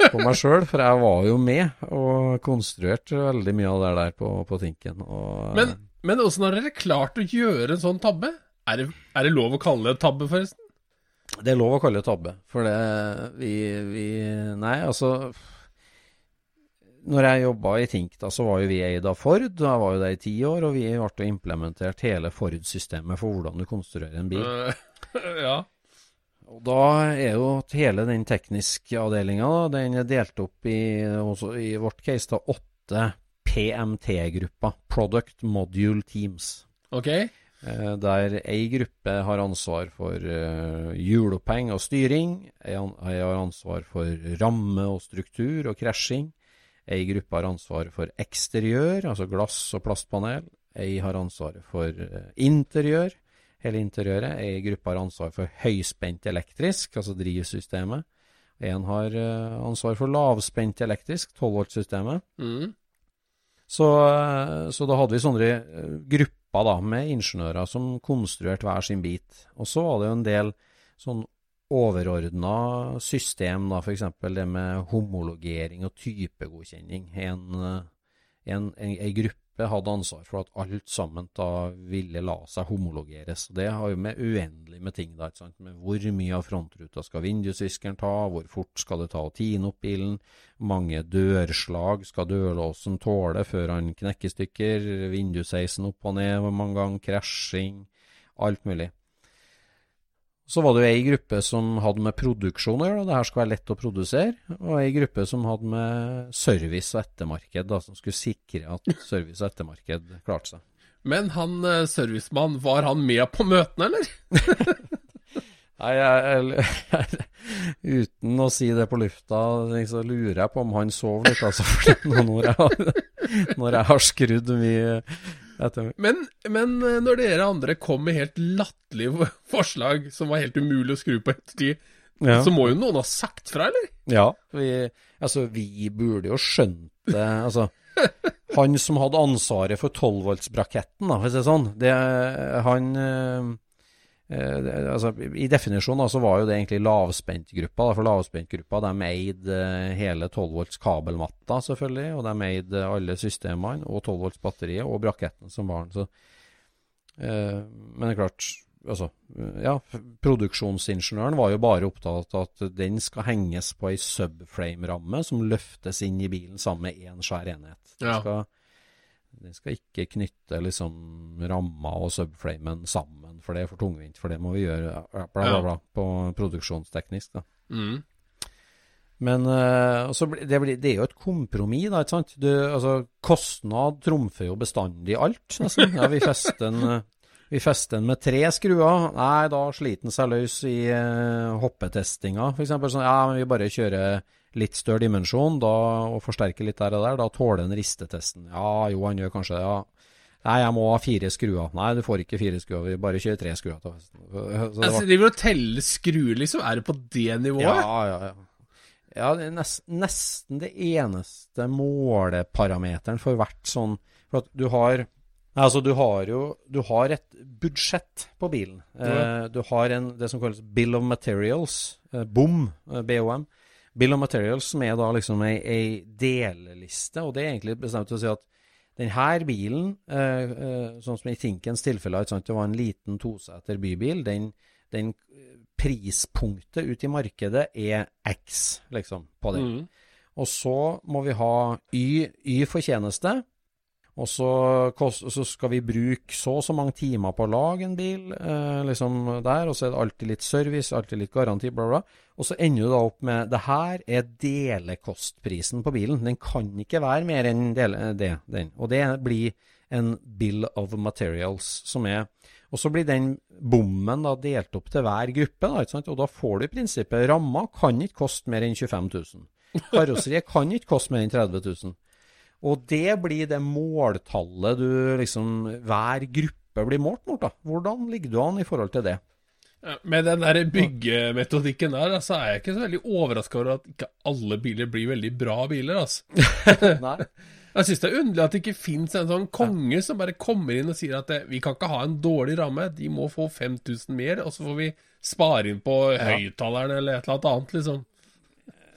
på meg sjøl, for jeg var jo med og konstruerte veldig mye av det der på, på Tinken. Og, Men Men åssen har dere klart å gjøre en sånn tabbe? Er det, er det lov å kalle det tabbe, forresten? Det er lov å kalle det tabbe, for det vi, vi Nei, altså Når jeg jobba i Tinkta, så var jo vi eid av Ford. Da var jo det i ti år, og vi ble implementert hele Ford-systemet for hvordan du konstruerer en bil. Eh, ja. Og da er jo hele den tekniske avdelinga den er delt opp i, også i vårt case, da åtte PMT-grupper. Product Module Teams. Ok. Eh, der ei gruppe har ansvar for uh, hjuloppheng og styring. Ei har ansvar for ramme og struktur og krasjing. Ei gruppe har ansvar for eksteriør, altså glass og plastpanel. Ei har ansvaret for uh, interiør, hele interiøret. Ei gruppe har ansvar for høyspent elektrisk, altså drivsystemet. En har uh, ansvar for lavspent elektrisk, 12-voltsystemet. Mm. Så, så, da hadde vi sånne grupper da, med ingeniører som konstruerte hver sin bit. Og så var det jo en del sånn overordna system, da, f.eks. det med homologering og typegodkjenning. En, en, en, en gruppe hadde ansvar for at alt sammen da ville la seg homologeres. Det har jo med uendelig med ting, da, ikke sant? med hvor mye av frontruta skal vindusviskeren ta, hvor fort skal det ta å tine opp bilen, mange dørslag skal dørlåsen tåle før han knekker stykker, vindusheisen opp og ned hvor mange ganger, krasjing, alt mulig. Så var det jo ei gruppe som hadde med produksjon å gjøre, det her skulle være lett å produsere. Og ei gruppe som hadde med service og ettermarked, da, som skulle sikre at service og ettermarked klarte seg. Men han uh, servicemann, var han med på møtene, eller? Nei, jeg, jeg, uten å si det på lufta, så lurer jeg på om han sov litt, altså. Når jeg når jeg har skrudd mye men, men, eh, når dere andre kom med helt latterlige forslag som var helt umulig å skru på ettertid, ja. så må jo noen ha sagt fra, eller? Ja, vi, altså vi burde jo skjønt det. Altså, han som hadde ansvaret for 12-voltsbraketten, for å si det sånn, det, han eh, Eh, altså, I definisjonen så var jo det egentlig lavspentgruppa. For lavspentgruppa de eide eh, hele 12 volts kabelmatta, selvfølgelig. Og de eide alle systemene og 12 volts batteriet og braketten som var den. Så, eh, men det er klart altså, ja, Produksjonsingeniøren var jo bare opptatt av at den skal henges på ei subframe-ramme som løftes inn i bilen sammen med én svær enhet. Den ja. skal den skal ikke knytte liksom ramma og subframen sammen, for det er for tungvint. For det må vi gjøre bla, bla, bla, på produksjonsteknisk. da. Mm. Men uh, det, blir, det, er jo et kompromiss, da. ikke sant? Du, altså, kostnad trumfer jo bestandig alt, nesten. Ja, vi fester en, vi fester den med tre skruer. Nei, da sliter den seg løs i eh, hoppetestinga, f.eks. Sånn, ja, men vi bare kjører litt større dimensjon da, og forsterker litt der og der, da tåler den ristetesten. Ja, jo, han gjør kanskje det, ja. Nei, jeg må ha fire skruer. Nei, du får ikke fire skruer, vi bare kjører tre skruer til. Så altså, de vil telle skruer, liksom? Er det på det nivået? Ja, ja, ja. Ja, det er nest, nesten det eneste måleparameteren for hvert sånn For at du har Altså, du har jo du har et budsjett på bilen. Eh, du har en, det som kalles Bill of Materials, eh, BOM, eh, BOM. Bill of Materials, som er da liksom ei, ei deleliste, og det er egentlig bestemt å si at denne bilen, eh, eh, sånn som i Tinkens tilfelle, det var en liten toseter bybil, den, den prispunktet ute i markedet er X, liksom, på det. Mm. Og så må vi ha Y, y fortjeneste, og så, så, skal vi bruke så og så mange timer på å lage en bil, eh, liksom der, og så er det alltid litt service, alltid litt garanti, bla, bla. Og så ender du da opp med det her er delekostprisen på bilen. Den kan ikke være mer enn dele, det, den. Og det blir en bill of materials, som er Og så blir den bommen da delt opp til hver gruppe, da, ikke sant? og da får du i prinsippet Ramma kan ikke koste mer enn 25 000. Karosseriet kan ikke koste mer enn 30 000. Og det blir det måltallet du liksom Hver gruppe blir målt mot, da. Hvordan ligger du an i forhold til det? Med den der byggemetodikken der, så er jeg ikke så veldig overraska over at ikke alle biler blir veldig bra biler, altså. Jeg syns det er underlig at det ikke fins en sånn konge som bare kommer inn og sier at det, vi kan ikke ha en dårlig ramme, de må få 5000 mer, og så får vi spare inn på høyttaleren eller et eller annet, liksom.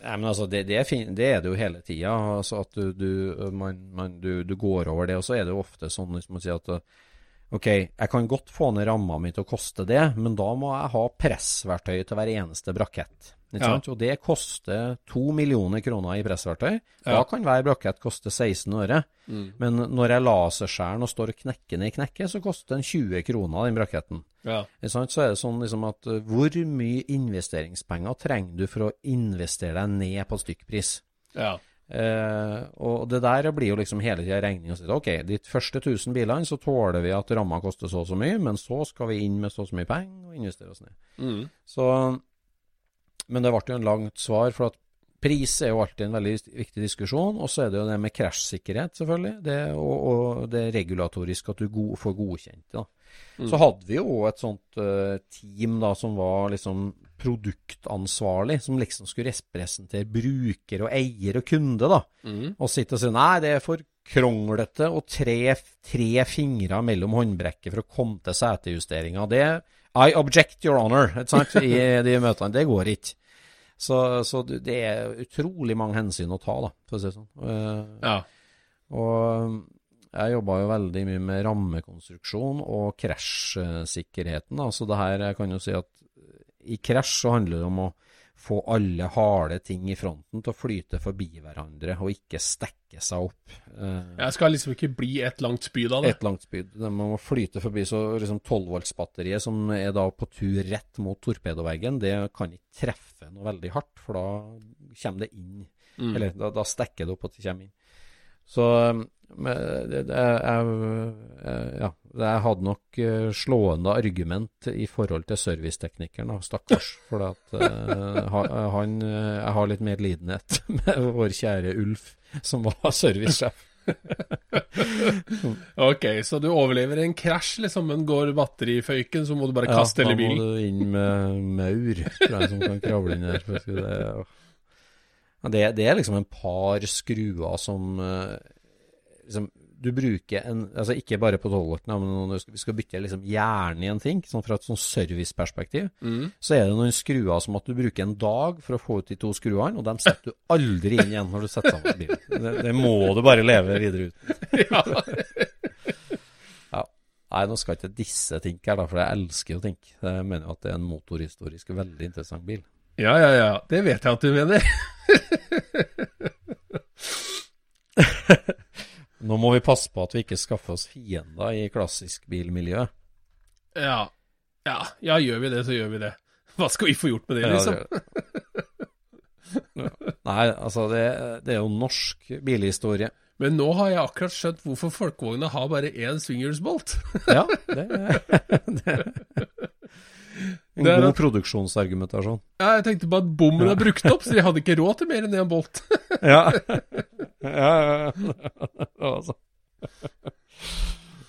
Nei, men altså, det, det, er, fin, det er det jo hele tida. Altså at du, du, man, man, du, du går over det. Og så er det jo ofte sånn hvis man sier at OK, jeg kan godt få ned ramma mi til å koste det, men da må jeg ha pressverktøy til hver eneste brakett. Sant? Og det koster to millioner kroner i pressverktøy. Da kan hver brakett koste 16 øre. Men når jeg laserskjærer og står og knekker ned i knekket, så koster den 20 kroner, den braketten. Ja. Så er det sånn liksom at uh, hvor mye investeringspenger trenger du for å investere deg ned på stykkpris? Ja. Eh, og det der blir jo liksom hele tida regning. og sier, Ok, de første 1000 bilene så tåler vi at ramma koster så og så mye, men så skal vi inn med så og så mye penger og investere oss ned. Mm. Så, men det ble jo en langt svar, for at pris er jo alltid en veldig viktig diskusjon. Og så er det jo det med krasjsikkerhet, selvfølgelig, det, og, og det regulatoriske at du go får godkjent det. Mm. Så hadde vi jo et sånt uh, team da som var liksom produktansvarlig, som liksom skulle representere bruker og eier og kunde, da. Og sitte og si nei, det er for kronglete og tre, tre fingre mellom håndbrekket for å komme til setejusteringa. Det I object, your honor, i de møtene. Det går ikke. Så, så det er utrolig mange hensyn å ta, da, for å si det sånn. Uh, ja. og jeg jobba jo veldig mye med rammekonstruksjon og krasjsikkerheten. da, Så det her jeg kan jo si at i krasj så handler det om å få alle harde ting i fronten til å flyte forbi hverandre, og ikke stekke seg opp. Eh, Jeg skal liksom ikke bli et langt spyd av det. et langt spyd. Man må flyte forbi. Så liksom 12-voltsbatteriet som er da på tur rett mot torpedoveggen, det kan ikke treffe noe veldig hardt, for da kommer det inn. Eller da, da stekker det opp at det kommer inn. Så jeg, ja, jeg hadde nok eh, slående argument i forhold til serviceteknikeren, stakkars. For at eh, han eh, Jeg har litt medlidenhet med vår kjære Ulf, som var servicesjef. Ok, så du overlever en krasj, liksom, men går batteriføyken, så må du bare kaste hele Da bilen. må du inn med maur, tror jeg, som kan kravle inn si det, Ja, det, det er liksom en par skruer som liksom, Du bruker en Altså ikke bare på 12-volten, men når vi skal bytte liksom hjernen i en ting, sånn fra et sånn serviceperspektiv, så er det noen skruer som at du bruker en dag for å få ut de to skruene, og dem setter du aldri inn igjen når du setter sammen bilen. Det, det må du bare leve videre uten. Ja. Nei, nå skal ikke disse ting her, da, for jeg elsker jo ting. Jeg mener jo at det er en motorhistorisk veldig interessant bil. Ja, ja, ja. Det vet jeg at du mener. Nå må vi passe på at vi ikke skaffer oss fiender i klassisk bilmiljø. Ja. ja. Ja, gjør vi det, så gjør vi det. Hva skal vi få gjort med det, Ja, liksom? det- Nei, altså, det, det er jo norsk bilhistorie. Men nå har jeg akkurat skjønt hvorfor folkevogna har bare én swingersbolt. Ja, det, det En Det god at- produksjonsargumentasjon. Ja, jeg tenkte bare at bommen er brukt opp, så de hadde ikke råd til mer enn én bolt. Ja. ja, ja, ja. Altså.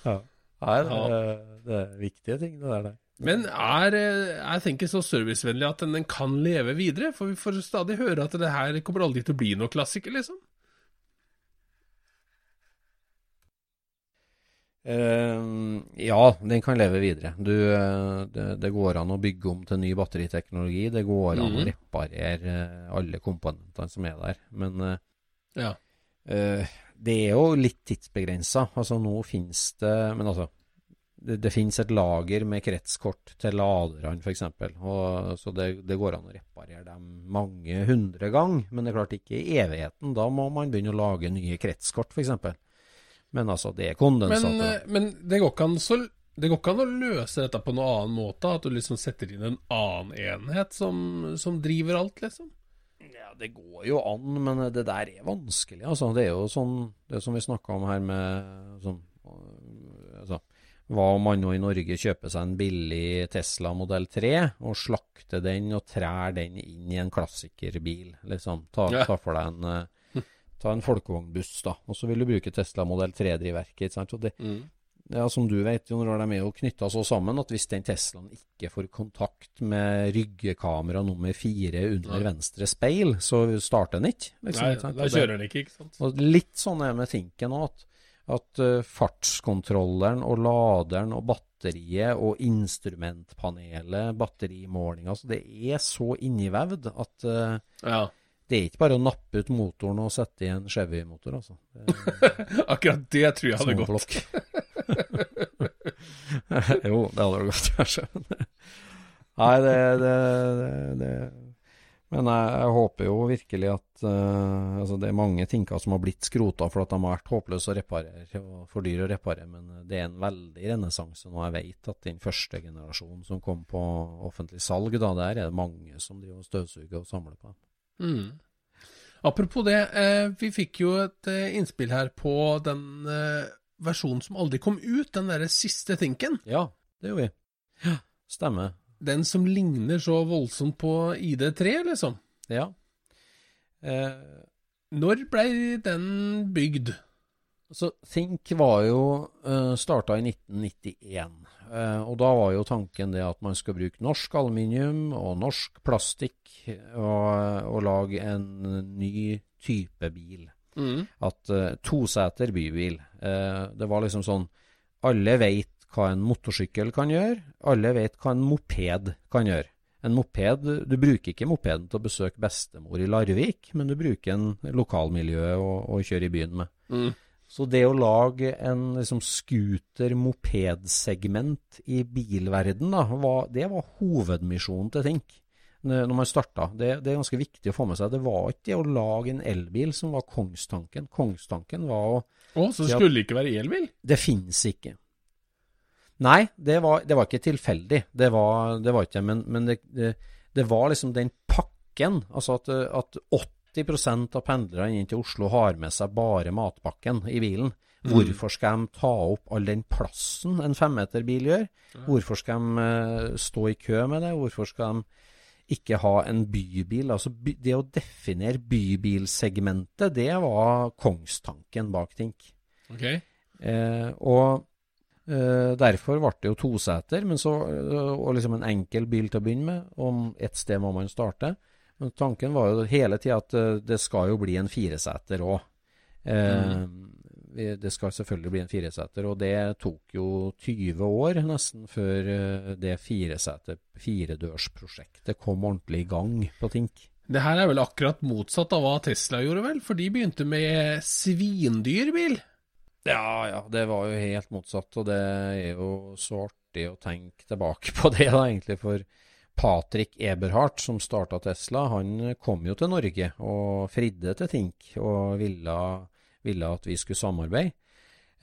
ja. Nei, det, er- det er viktige ting, det der. Det. Men er, jeg er tenker så servicevennlig at den, den kan leve videre? For vi får stadig høre at det her kommer aldri til å bli noe klassiker, liksom. Eh, ja, den kan leve videre. Du, uh, det, det går an å bygge om til ny batteriteknologi. Det går an å Mhm. reparere uh, alle komponentene som er der. Men Ja. det er jo litt tidsbegrensa. Altså, nå finnes det Men altså, det, det finnes et lager med kretskort til laderne, f.eks. Så det, det går an å reparere dem mange hundre ganger. Men det er klart ikke i evigheten. Da må man begynne å lage nye kretskort, f.eks. Men altså, det er Men, eh, men det, går ikke an så, det går ikke an å løse dette på noen annen måte? At du liksom setter inn en annen enhet som, som driver alt, liksom? Ja, det går jo an, men det der er vanskelig. Altså, det er jo sånn Det som vi snakka om her med sånn, øh, altså, Hva om man nå i Norge kjøper seg en billig Tesla modell 3 og slakter den og trær den inn i en klassikerbil? Liksom. Ta, Ja. ta for deg en øh, Ta en folkevognbuss, da, og så vil du bruke Tesla modell 3-drivverket. ikke sant? Og det, ja, som du vet, Jon Rar, de er jo knytta så sammen at hvis den Teslaen ikke får kontakt med ryggekamera nummer fire under venstre speil, så starter den ikke. Liksom, Nei, ikke da kjører den ikke, ikke sant? Og litt sånn er det med Tinken òg, at, at uh, fartskontrolleren og laderen og batteriet og instrumentpanelet, batterimålinga, altså det er så innivevd at uh, Ja. Det er ikke bare å nappe ut motoren og sette i en Chevy-motor, altså. Akkurat det tror jeg hadde gått. jo, det hadde det gått, kanskje. Nei, det, det, det, det Men jeg, jeg håper jo virkelig at uh, Altså, det er mange tinker som har blitt skrota for at de har vært håpløse å reparere og for dyre å reparere, men det er en veldig renessanse nå. Jeg vet at den første generasjonen som kom på offentlig salg, da, der er det mange som driver og støvsuger og samler på dem. Mm. Apropos det, eh, vi fikk jo et eh, innspill her på den eh, versjonen som aldri kom ut, den derre siste thinken. Ja, det gjorde vi. Ja, stemmer. Den som ligner så voldsomt på ID3, liksom. Ja. Eh, Når blei den bygd? Så Think var jo uh, starta i 1991. eh, og da var jo tanken det at man skal bruke norsk aluminium og norsk plastikk og, og lage en ny type bil. Mm. At uh, toseter bybil. Eh, det var liksom sånn Alle vet hva en motorsykkel kan gjøre. Alle vet hva en moped kan gjøre. En moped, Du bruker ikke mopeden til å besøke bestemor i Larvik, men du bruker en lokalmiljø å, å kjøre i byen med. Mm. Så det å lage en liksom, scooter-mopedsegment i bilverden, da, var, det var hovedmisjonen til Think når man starta. Det, det er ganske viktig å få med seg. Det var ikke det å lage en elbil som var kongstanken. Kongstanken var å Å, så det skulle ikke være elbil? Det finnes ikke. Nei, det var, det var ikke tilfeldig. Det var, det var ikke men, men det, det, det var liksom den pakken. Altså at, at 80 av pendlerne inn til Oslo har med seg bare matpakken i bilen. Hvorfor skal de ta opp all den plassen en femmeterbil gjør? Hvorfor skal de eh, stå i kø med det? Hvorfor skal de ikke ha en bybil? Altså by, Det å definere bybilsegmentet, det var kongstanken bak Tink. Okay. Eh, og eh, derfor ble det jo toseter, men så, og liksom en enkel bil til å begynne med. Om ett sted må man starte. Men tanken var jo hele tida at eh, det skal jo bli en fireseter òg. Eh, Det skal selvfølgelig bli en fireseter, og det tok jo 20 år nesten før eh, det fireseter, firedørsprosjektet kom ordentlig i gang på Tink. Det her er vel akkurat motsatt av hva Tesla gjorde, vel? For de begynte med svindyr bil. Ja, ja, det var jo helt motsatt, og det er jo så artig å tenke tilbake på det, da, egentlig. For Patrick Eberhardt, som starta Tesla, han kom jo til Norge og fridde til Tink og ville, ville at vi skulle samarbeide.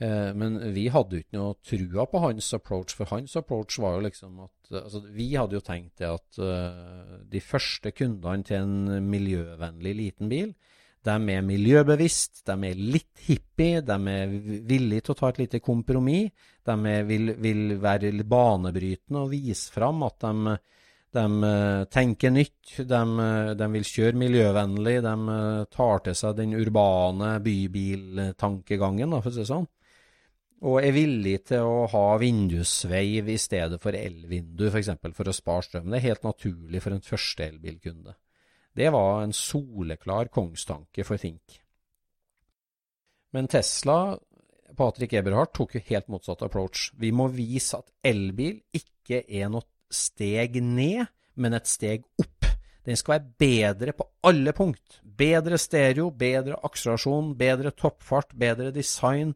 Eh, men vi hadde jo ikke noe trua på hans approach, for hans approach var jo liksom at altså, Vi hadde jo tenkt det at eh, de første kundene til en miljøvennlig liten bil, de er miljøbevisst, de er litt hippie, de er villige til å ta et lite kompromiss. De vil, vil være banebrytende og vise fram at de, de eh, tenker nytt. De, eh, de vil kjøre miljøvennlig. De eh, tar til seg den urbane bybiltankegangen, for å si det sånn. Og er villig til å ha vindusveiv i stedet for elvindu, f.eks. For, eksempel, for å spare strøm. Det er helt naturlig for en første elbilkunde. Det var en soleklar kongstanke for Think. Men Tesla, Patrick Eberhardt, tok jo helt motsatt approach. Vi må vise at elbil ikke er noe steg ned, men et steg opp. Den skal være bedre på alle punkt. Bedre stereo, bedre akselerasjon, bedre toppfart, bedre design.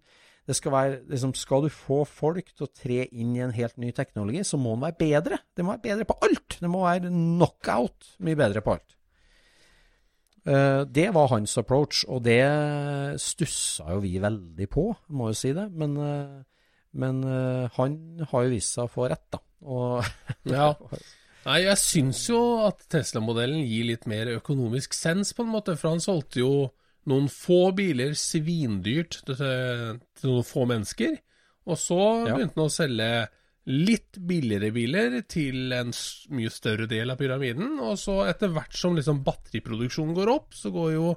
Det skal, være, liksom, skal du få folk til å tre inn i en helt ny teknologi, så må den være bedre. Den må være bedre på alt. Den må være knockout mye bedre på alt. Eh, Det var hans approach, og det stussa jo vi veldig på, må jo si det. Men, eh, men eh, han har jo vist seg å få rett, da. Og Ja. Nei, jeg syns jo at Tesla-modellen gir litt mer økonomisk sens, på en måte. For han solgte jo noen få biler svindyrt til, til noen få mennesker. Og så begynte han å selge litt billigere biler til en mye større del av pyramiden. Og så etter hvert som liksom batteriproduksjonen går opp, så går jo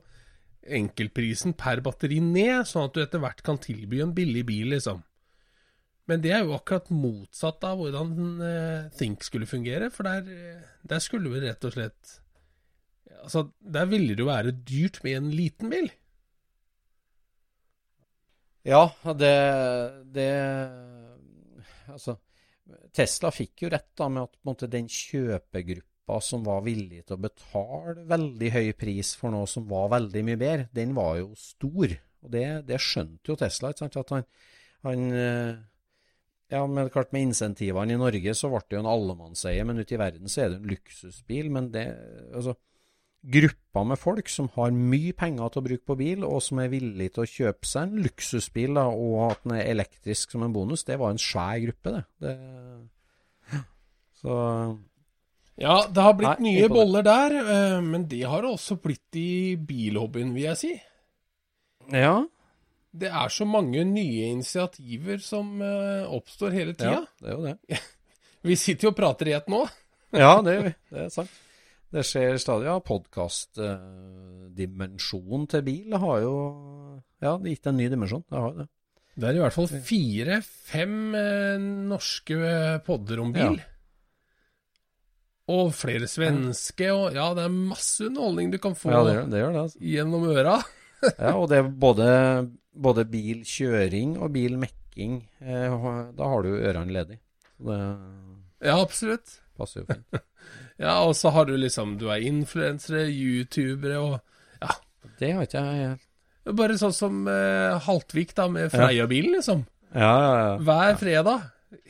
enkeltprisen per batteri ned, sånn at du etter hvert kan tilby en billig bil, liksom. Men det er jo akkurat motsatt av hvordan eh, Think skulle fungere, for der, eh, der skulle vi rett og slett Altså, der ville det jo være dyrt med en liten bil. Ja, det, det Altså, Tesla fikk jo rett da med at måte, den kjøpegruppa som var villig til å betale veldig høy pris for noe som var veldig mye bedre, den var jo stor. Og det, det skjønte jo Tesla. ikke sant? At han, han eh, ja, men klart Med insentivene i Norge så ble det jo en allemannseie, men ute i verden så er det en luksusbil. Men det, altså, grupper med folk som har mye penger til å bruke på bil, og som er villig til å kjøpe seg en luksusbil, da, og at den er elektrisk som en bonus, det var en svær gruppe, det. det så Ja, det har blitt Nei, nye boller der, eh, men det har også blitt i bilhobbyen, vil jeg si. Ja. Det er så mange nye initiativer som uh, oppstår hele ja det er jo det. Vi sitter jo og prater i ett nå. Ja, det gjør vi. Det er sant. Det skjer stadig. Ja, podkastdimensjonen til bil har jo ja, det gitt en ny dimensjon. Det har det. Det er i hvert fall fire-fem eh, norske podder om bil. Ja. Og flere svenske, og ja, det er masse underholdning du kan få Ja, det gjør det. Gjør det altså. gjennom øra. Ja, og det er både, både bilkjøring og bilmekking. Eh, da har du ørene ledig. Det Ja, absolutt. passer jo fint. Ja, og så har du liksom Du er influensere, youtubere og ja, Det har ikke jeg helt bare sånn som eh, Haltvik, da, med Freia-bilen, liksom. Ja, ja, ja. Hver fredag.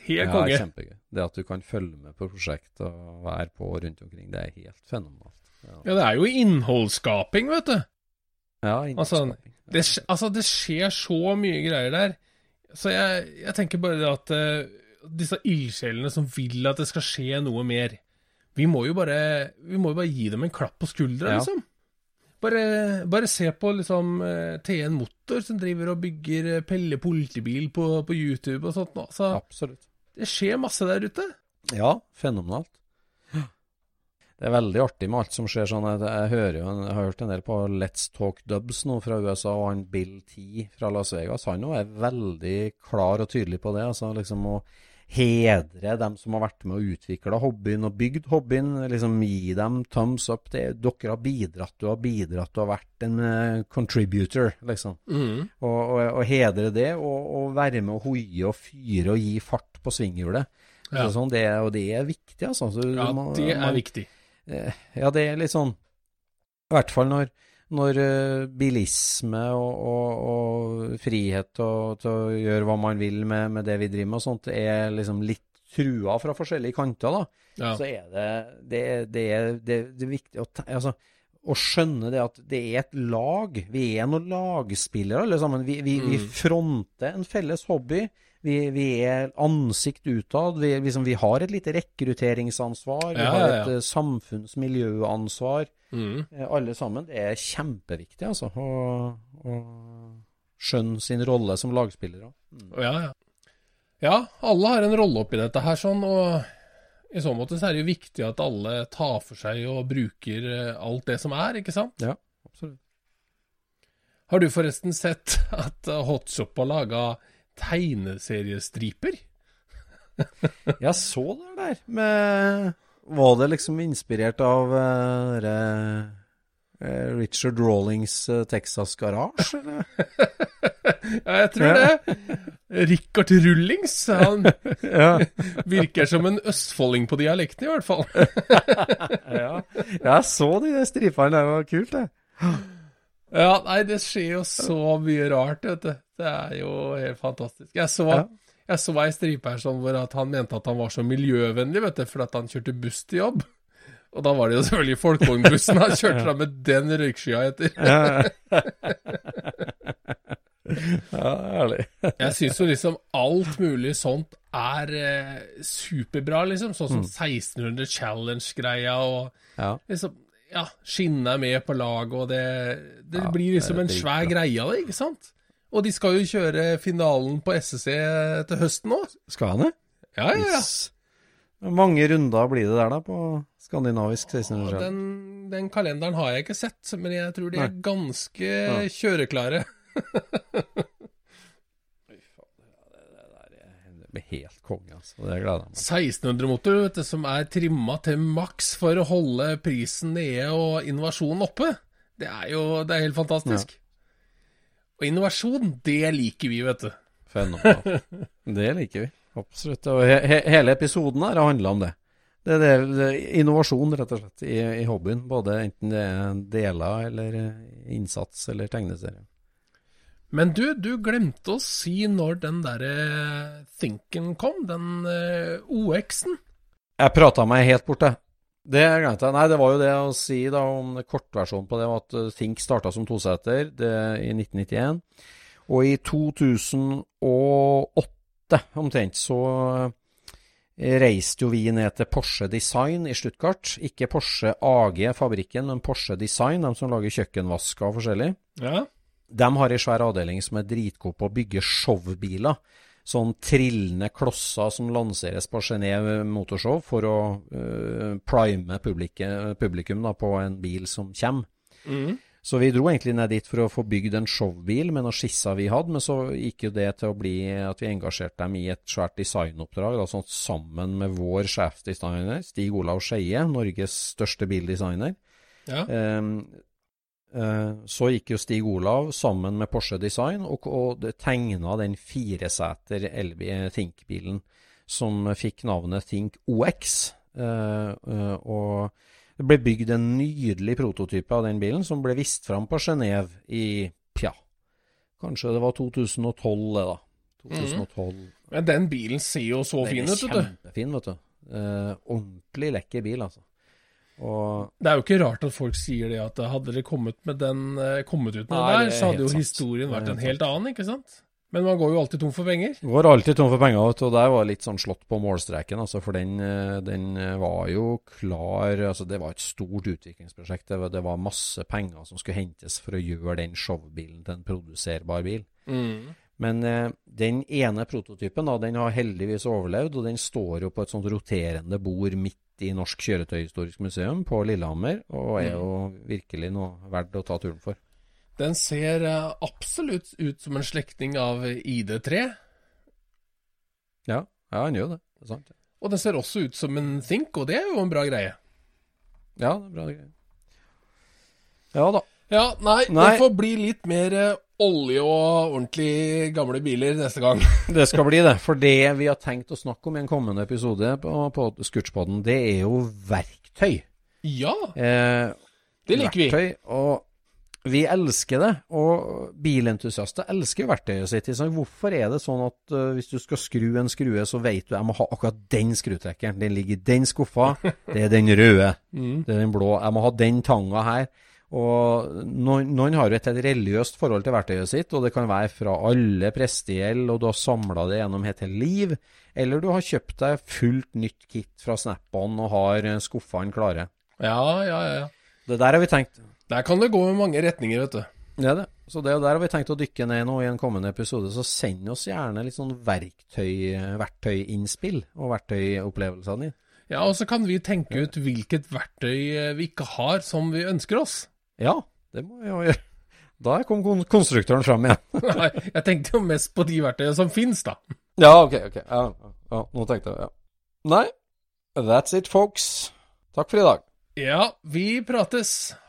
Helt ja, konge. Kjempegøy. Det at du kan følge med på prosjekt og være på rundt omkring, det er helt fenomenalt. Ja, Ja, det er jo innholdsskaping, vet du. Ja Altså. Det, altså, det skjer så mye greier der. Så jeg, jeg tenker bare at uh, disse ildsjelene som vil at det skal skje noe mer Vi må jo bare, vi må jo bare gi dem en klapp på skuldra, Ja. liksom. Bare, bare se på liksom eh, TN Motor, som driver og bygger eh, Pelle politibil på, på YouTube og sånt. Altså, Absolutt. det skjer masse der ute. Ja, fenomenalt. Det er veldig artig med alt som skjer sånn. Jeg, jeg, hører jo, en- jeg har hørt en del på Let's Talk Dubs nå fra USA, og han Bill T fra Las Vegas, han er veldig klar og tydelig på det. altså liksom å hedre dem som har vært med og utvikla hobbyen og bygd hobbyen. liksom Gi dem thumbs up. Det, dere har bidratt, du har bidratt, du har vært en uh, contributor, liksom. Og, og, og hedre det, og, og være med å hoie og fyre og gi fart på svinghjulet. Ja. Sånn, det, og det er viktig, altså. Så Ja, man- det er man- viktig. Eh, Ja, det er litt sånn I hvert fall når, når eh, bilisme og, og, og frihet til å, gjøre hva man vil med, med det vi driver med og sånt, er liksom litt trua fra forskjellige kanter, da. Ja. Så er det det, det, det, det er viktig å, altså, å skjønne det at det er et lag. Vi er noen lagspillere alle sammen. Vi, vi, vi Mm. fronter en felles hobby. Vi, vi er ansikt utad. Vi, liksom, vi har et lite rekrutteringsansvar. Vi Ja, har ja, ja. et eh, samfunnsmiljøansvar. Mm. Eh, alle sammen. Det er kjempeviktig, altså. Å, å skjønne sin rolle som lagspillere. Mm. Ja, ja. Ja, alle har en rolle oppi dette her, sånn, og i så måte så er det jo viktig at alle tar for seg og bruker eh, alt det som er, ikke sant? Ja, absolutt. Har du forresten sett at Hotshop har laga tegneseriestriper? Jeg så det der med Var det liksom inspirert av eh, Richard Rawlings eh, Texas Garage, eller? Ja, jeg tror det. Richard Rullings, han ja. virker som en østfolding på dialekten, i hvert fall. ja. Jeg så de stripene der, det var kult, det. Ja, nei, det skjer jo så mye rart, vet du. Det er jo helt fantastisk. Jeg så, Ja. jeg så ei stripe her sånn hvor han mente at han var så miljøvennlig, vet du, fordi han kjørte buss til jobb. Og da var det jo selvfølgelig folkevognbussen han kjørte da med den røykskya etter. Ja, ærlig. Jeg syns jo liksom alt mulig sånt er eh, superbra, liksom. Sånn som 1600 Challenge-greia og Ja. liksom Ja, skinnet er med på laget, og det, det Ja, blir liksom det en svær greie av det, ikke sant? Og de skal jo kjøre finalen på SSC til høsten nå. Skal han det? Ja, ja, ja. Yes. Hvor mange runder blir det der, da, på skandinavisk Og 1600? Den, den kalenderen har jeg ikke sett, men jeg tror de er Nei. ganske Ja. kjøreklare. Det blir helt konge, altså. Det gleder jeg meg 1600-motor vet du, som er trimma til maks for å holde prisen nede og innovasjonen oppe. Det er jo det er helt fantastisk. Og innovasjon, det liker vi, vet du. Fenomenalt. Det liker vi. Absolutt. Og he he hele episoden her har handla om det. Det er, det, det er innovasjon, rett og slett, i, i hobbyen. Både enten det er deler eller eh, innsats eller tegneserie. Men du, du glemte å si når den derre Thinken kom, den eh, OX-en. Jeg prata meg helt bort, jeg. Det glemte jeg. Nei, det var jo det å si da om kortversjonen på det, at eh, Think starta som toseter i 1991. Og i 2008 omtrent så eh, reiste jo vi ned til Porsche Design i Stuttgart. Ikke Porsche AG-fabrikken, men Porsche Design, de som lager kjøkkenvasker og forskjellig. Ja. De har ei svær avdeling som er dritgod på å bygge showbiler. Sånn trillende klosser som lanseres på Genéve Motorshow for å uh, prime publikum, publikum da, på en bil som kommer. Mm. Så vi dro egentlig ned dit for å få bygd en showbil med noen skisser vi hadde, men så gikk jo det til å bli at vi engasjerte dem i et svært designoppdrag, da, sånn sammen med vår sjefdesigner, Stig Olav Skeie, Norges største bildesigner. Ja. Um, eh, så gikk jo Stig Olav sammen med Porsche Design og, og tegna den fireseter elbil Think-bilen som fikk navnet Think OX. Eh, eh, og det ble bygd en nydelig prototype av den bilen, som ble vist fram på Genéve i Pja. Kanskje det var 2012, det, da. 2012. Men den bilen ser jo så fin ut, Den er vet du. kjempefin, vet du. Eh, ordentlig lekker bil, altså. Og Det er jo ikke rart at folk sier det, at hadde det kommet, med den, eh, kommet ut med Nei, det der, er så hadde jo historien er vært en helt helt annen, ikke sant? Men man går jo alltid tom for penger. Går alltid tom for penger, og der var litt sånn slått på målstreken, altså, for den, eh, den eh, var jo klar altså Det var et stort utviklingsprosjekt. Det var, det var masse penger som skulle hentes for å gjøre den showbilen til en produserbar bil. Men eh, den ene prototypen da, den har heldigvis overlevd, og den står jo på et sånt roterende bord midt i Norsk kjøretøyhistorisk museum på Lillehammer, og er jo virkelig noe verdt å ta turen for. Den ser eh, absolutt ut som en slektning av ID3, Ja, ja den gjør det. Det er sant. og den ser også ut som en Think, og det er jo en bra greie. Ja, det er bra greie. Ja da. Ja, nei, Nei. det får bli litt mer eh, olje og ordentlig gamle biler neste gang. Det skal bli det. For det vi har tenkt å snakke om i en kommende episode på, på Scootspodden, det er jo verktøy. Ja, Eh, det liker vi. verktøy, og vi elsker det. Og bilentusiaster elsker verktøyet sitt. Liksom. Hvorfor er det sånn at uh, hvis du skal skru en skrue, så vet du jeg må ha akkurat den skrutrekkeren. Den ligger i den skuffa. Det er den røde. Mm. Det er den blå. Jeg må ha den tanga her. Og noen, noen har jo et helt religiøst forhold til verktøyet sitt, og det kan være fra alle prestegjeld, og du har samla det gjennom et helt liv, eller du har kjøpt deg fullt nytt kit fra Snap-on og har eh, skuffene klare. Ja, ja, ja. Det der har vi tenkt. Der kan det gå i mange retninger, vet du. Det er det. Så det der har vi tenkt å dykke ned nå i en kommende episode, så send oss gjerne litt sånn verktøy, verktøyinnspill og verktøyopplevelsene dine. Ja, og så kan vi tenke ut hvilket verktøy eh, vi ikke har som vi ønsker oss. Ja, det må vi jo gjøre. Da kom kon konstruktøren fram igjen. Nei, jeg tenkte jo mest på de verktøyene som finnes, da. Ja, ok, ok. Ja, ja, nå tenkte jeg, ja. Nei, that's it, folks. Takk for i dag. Ja, vi prates.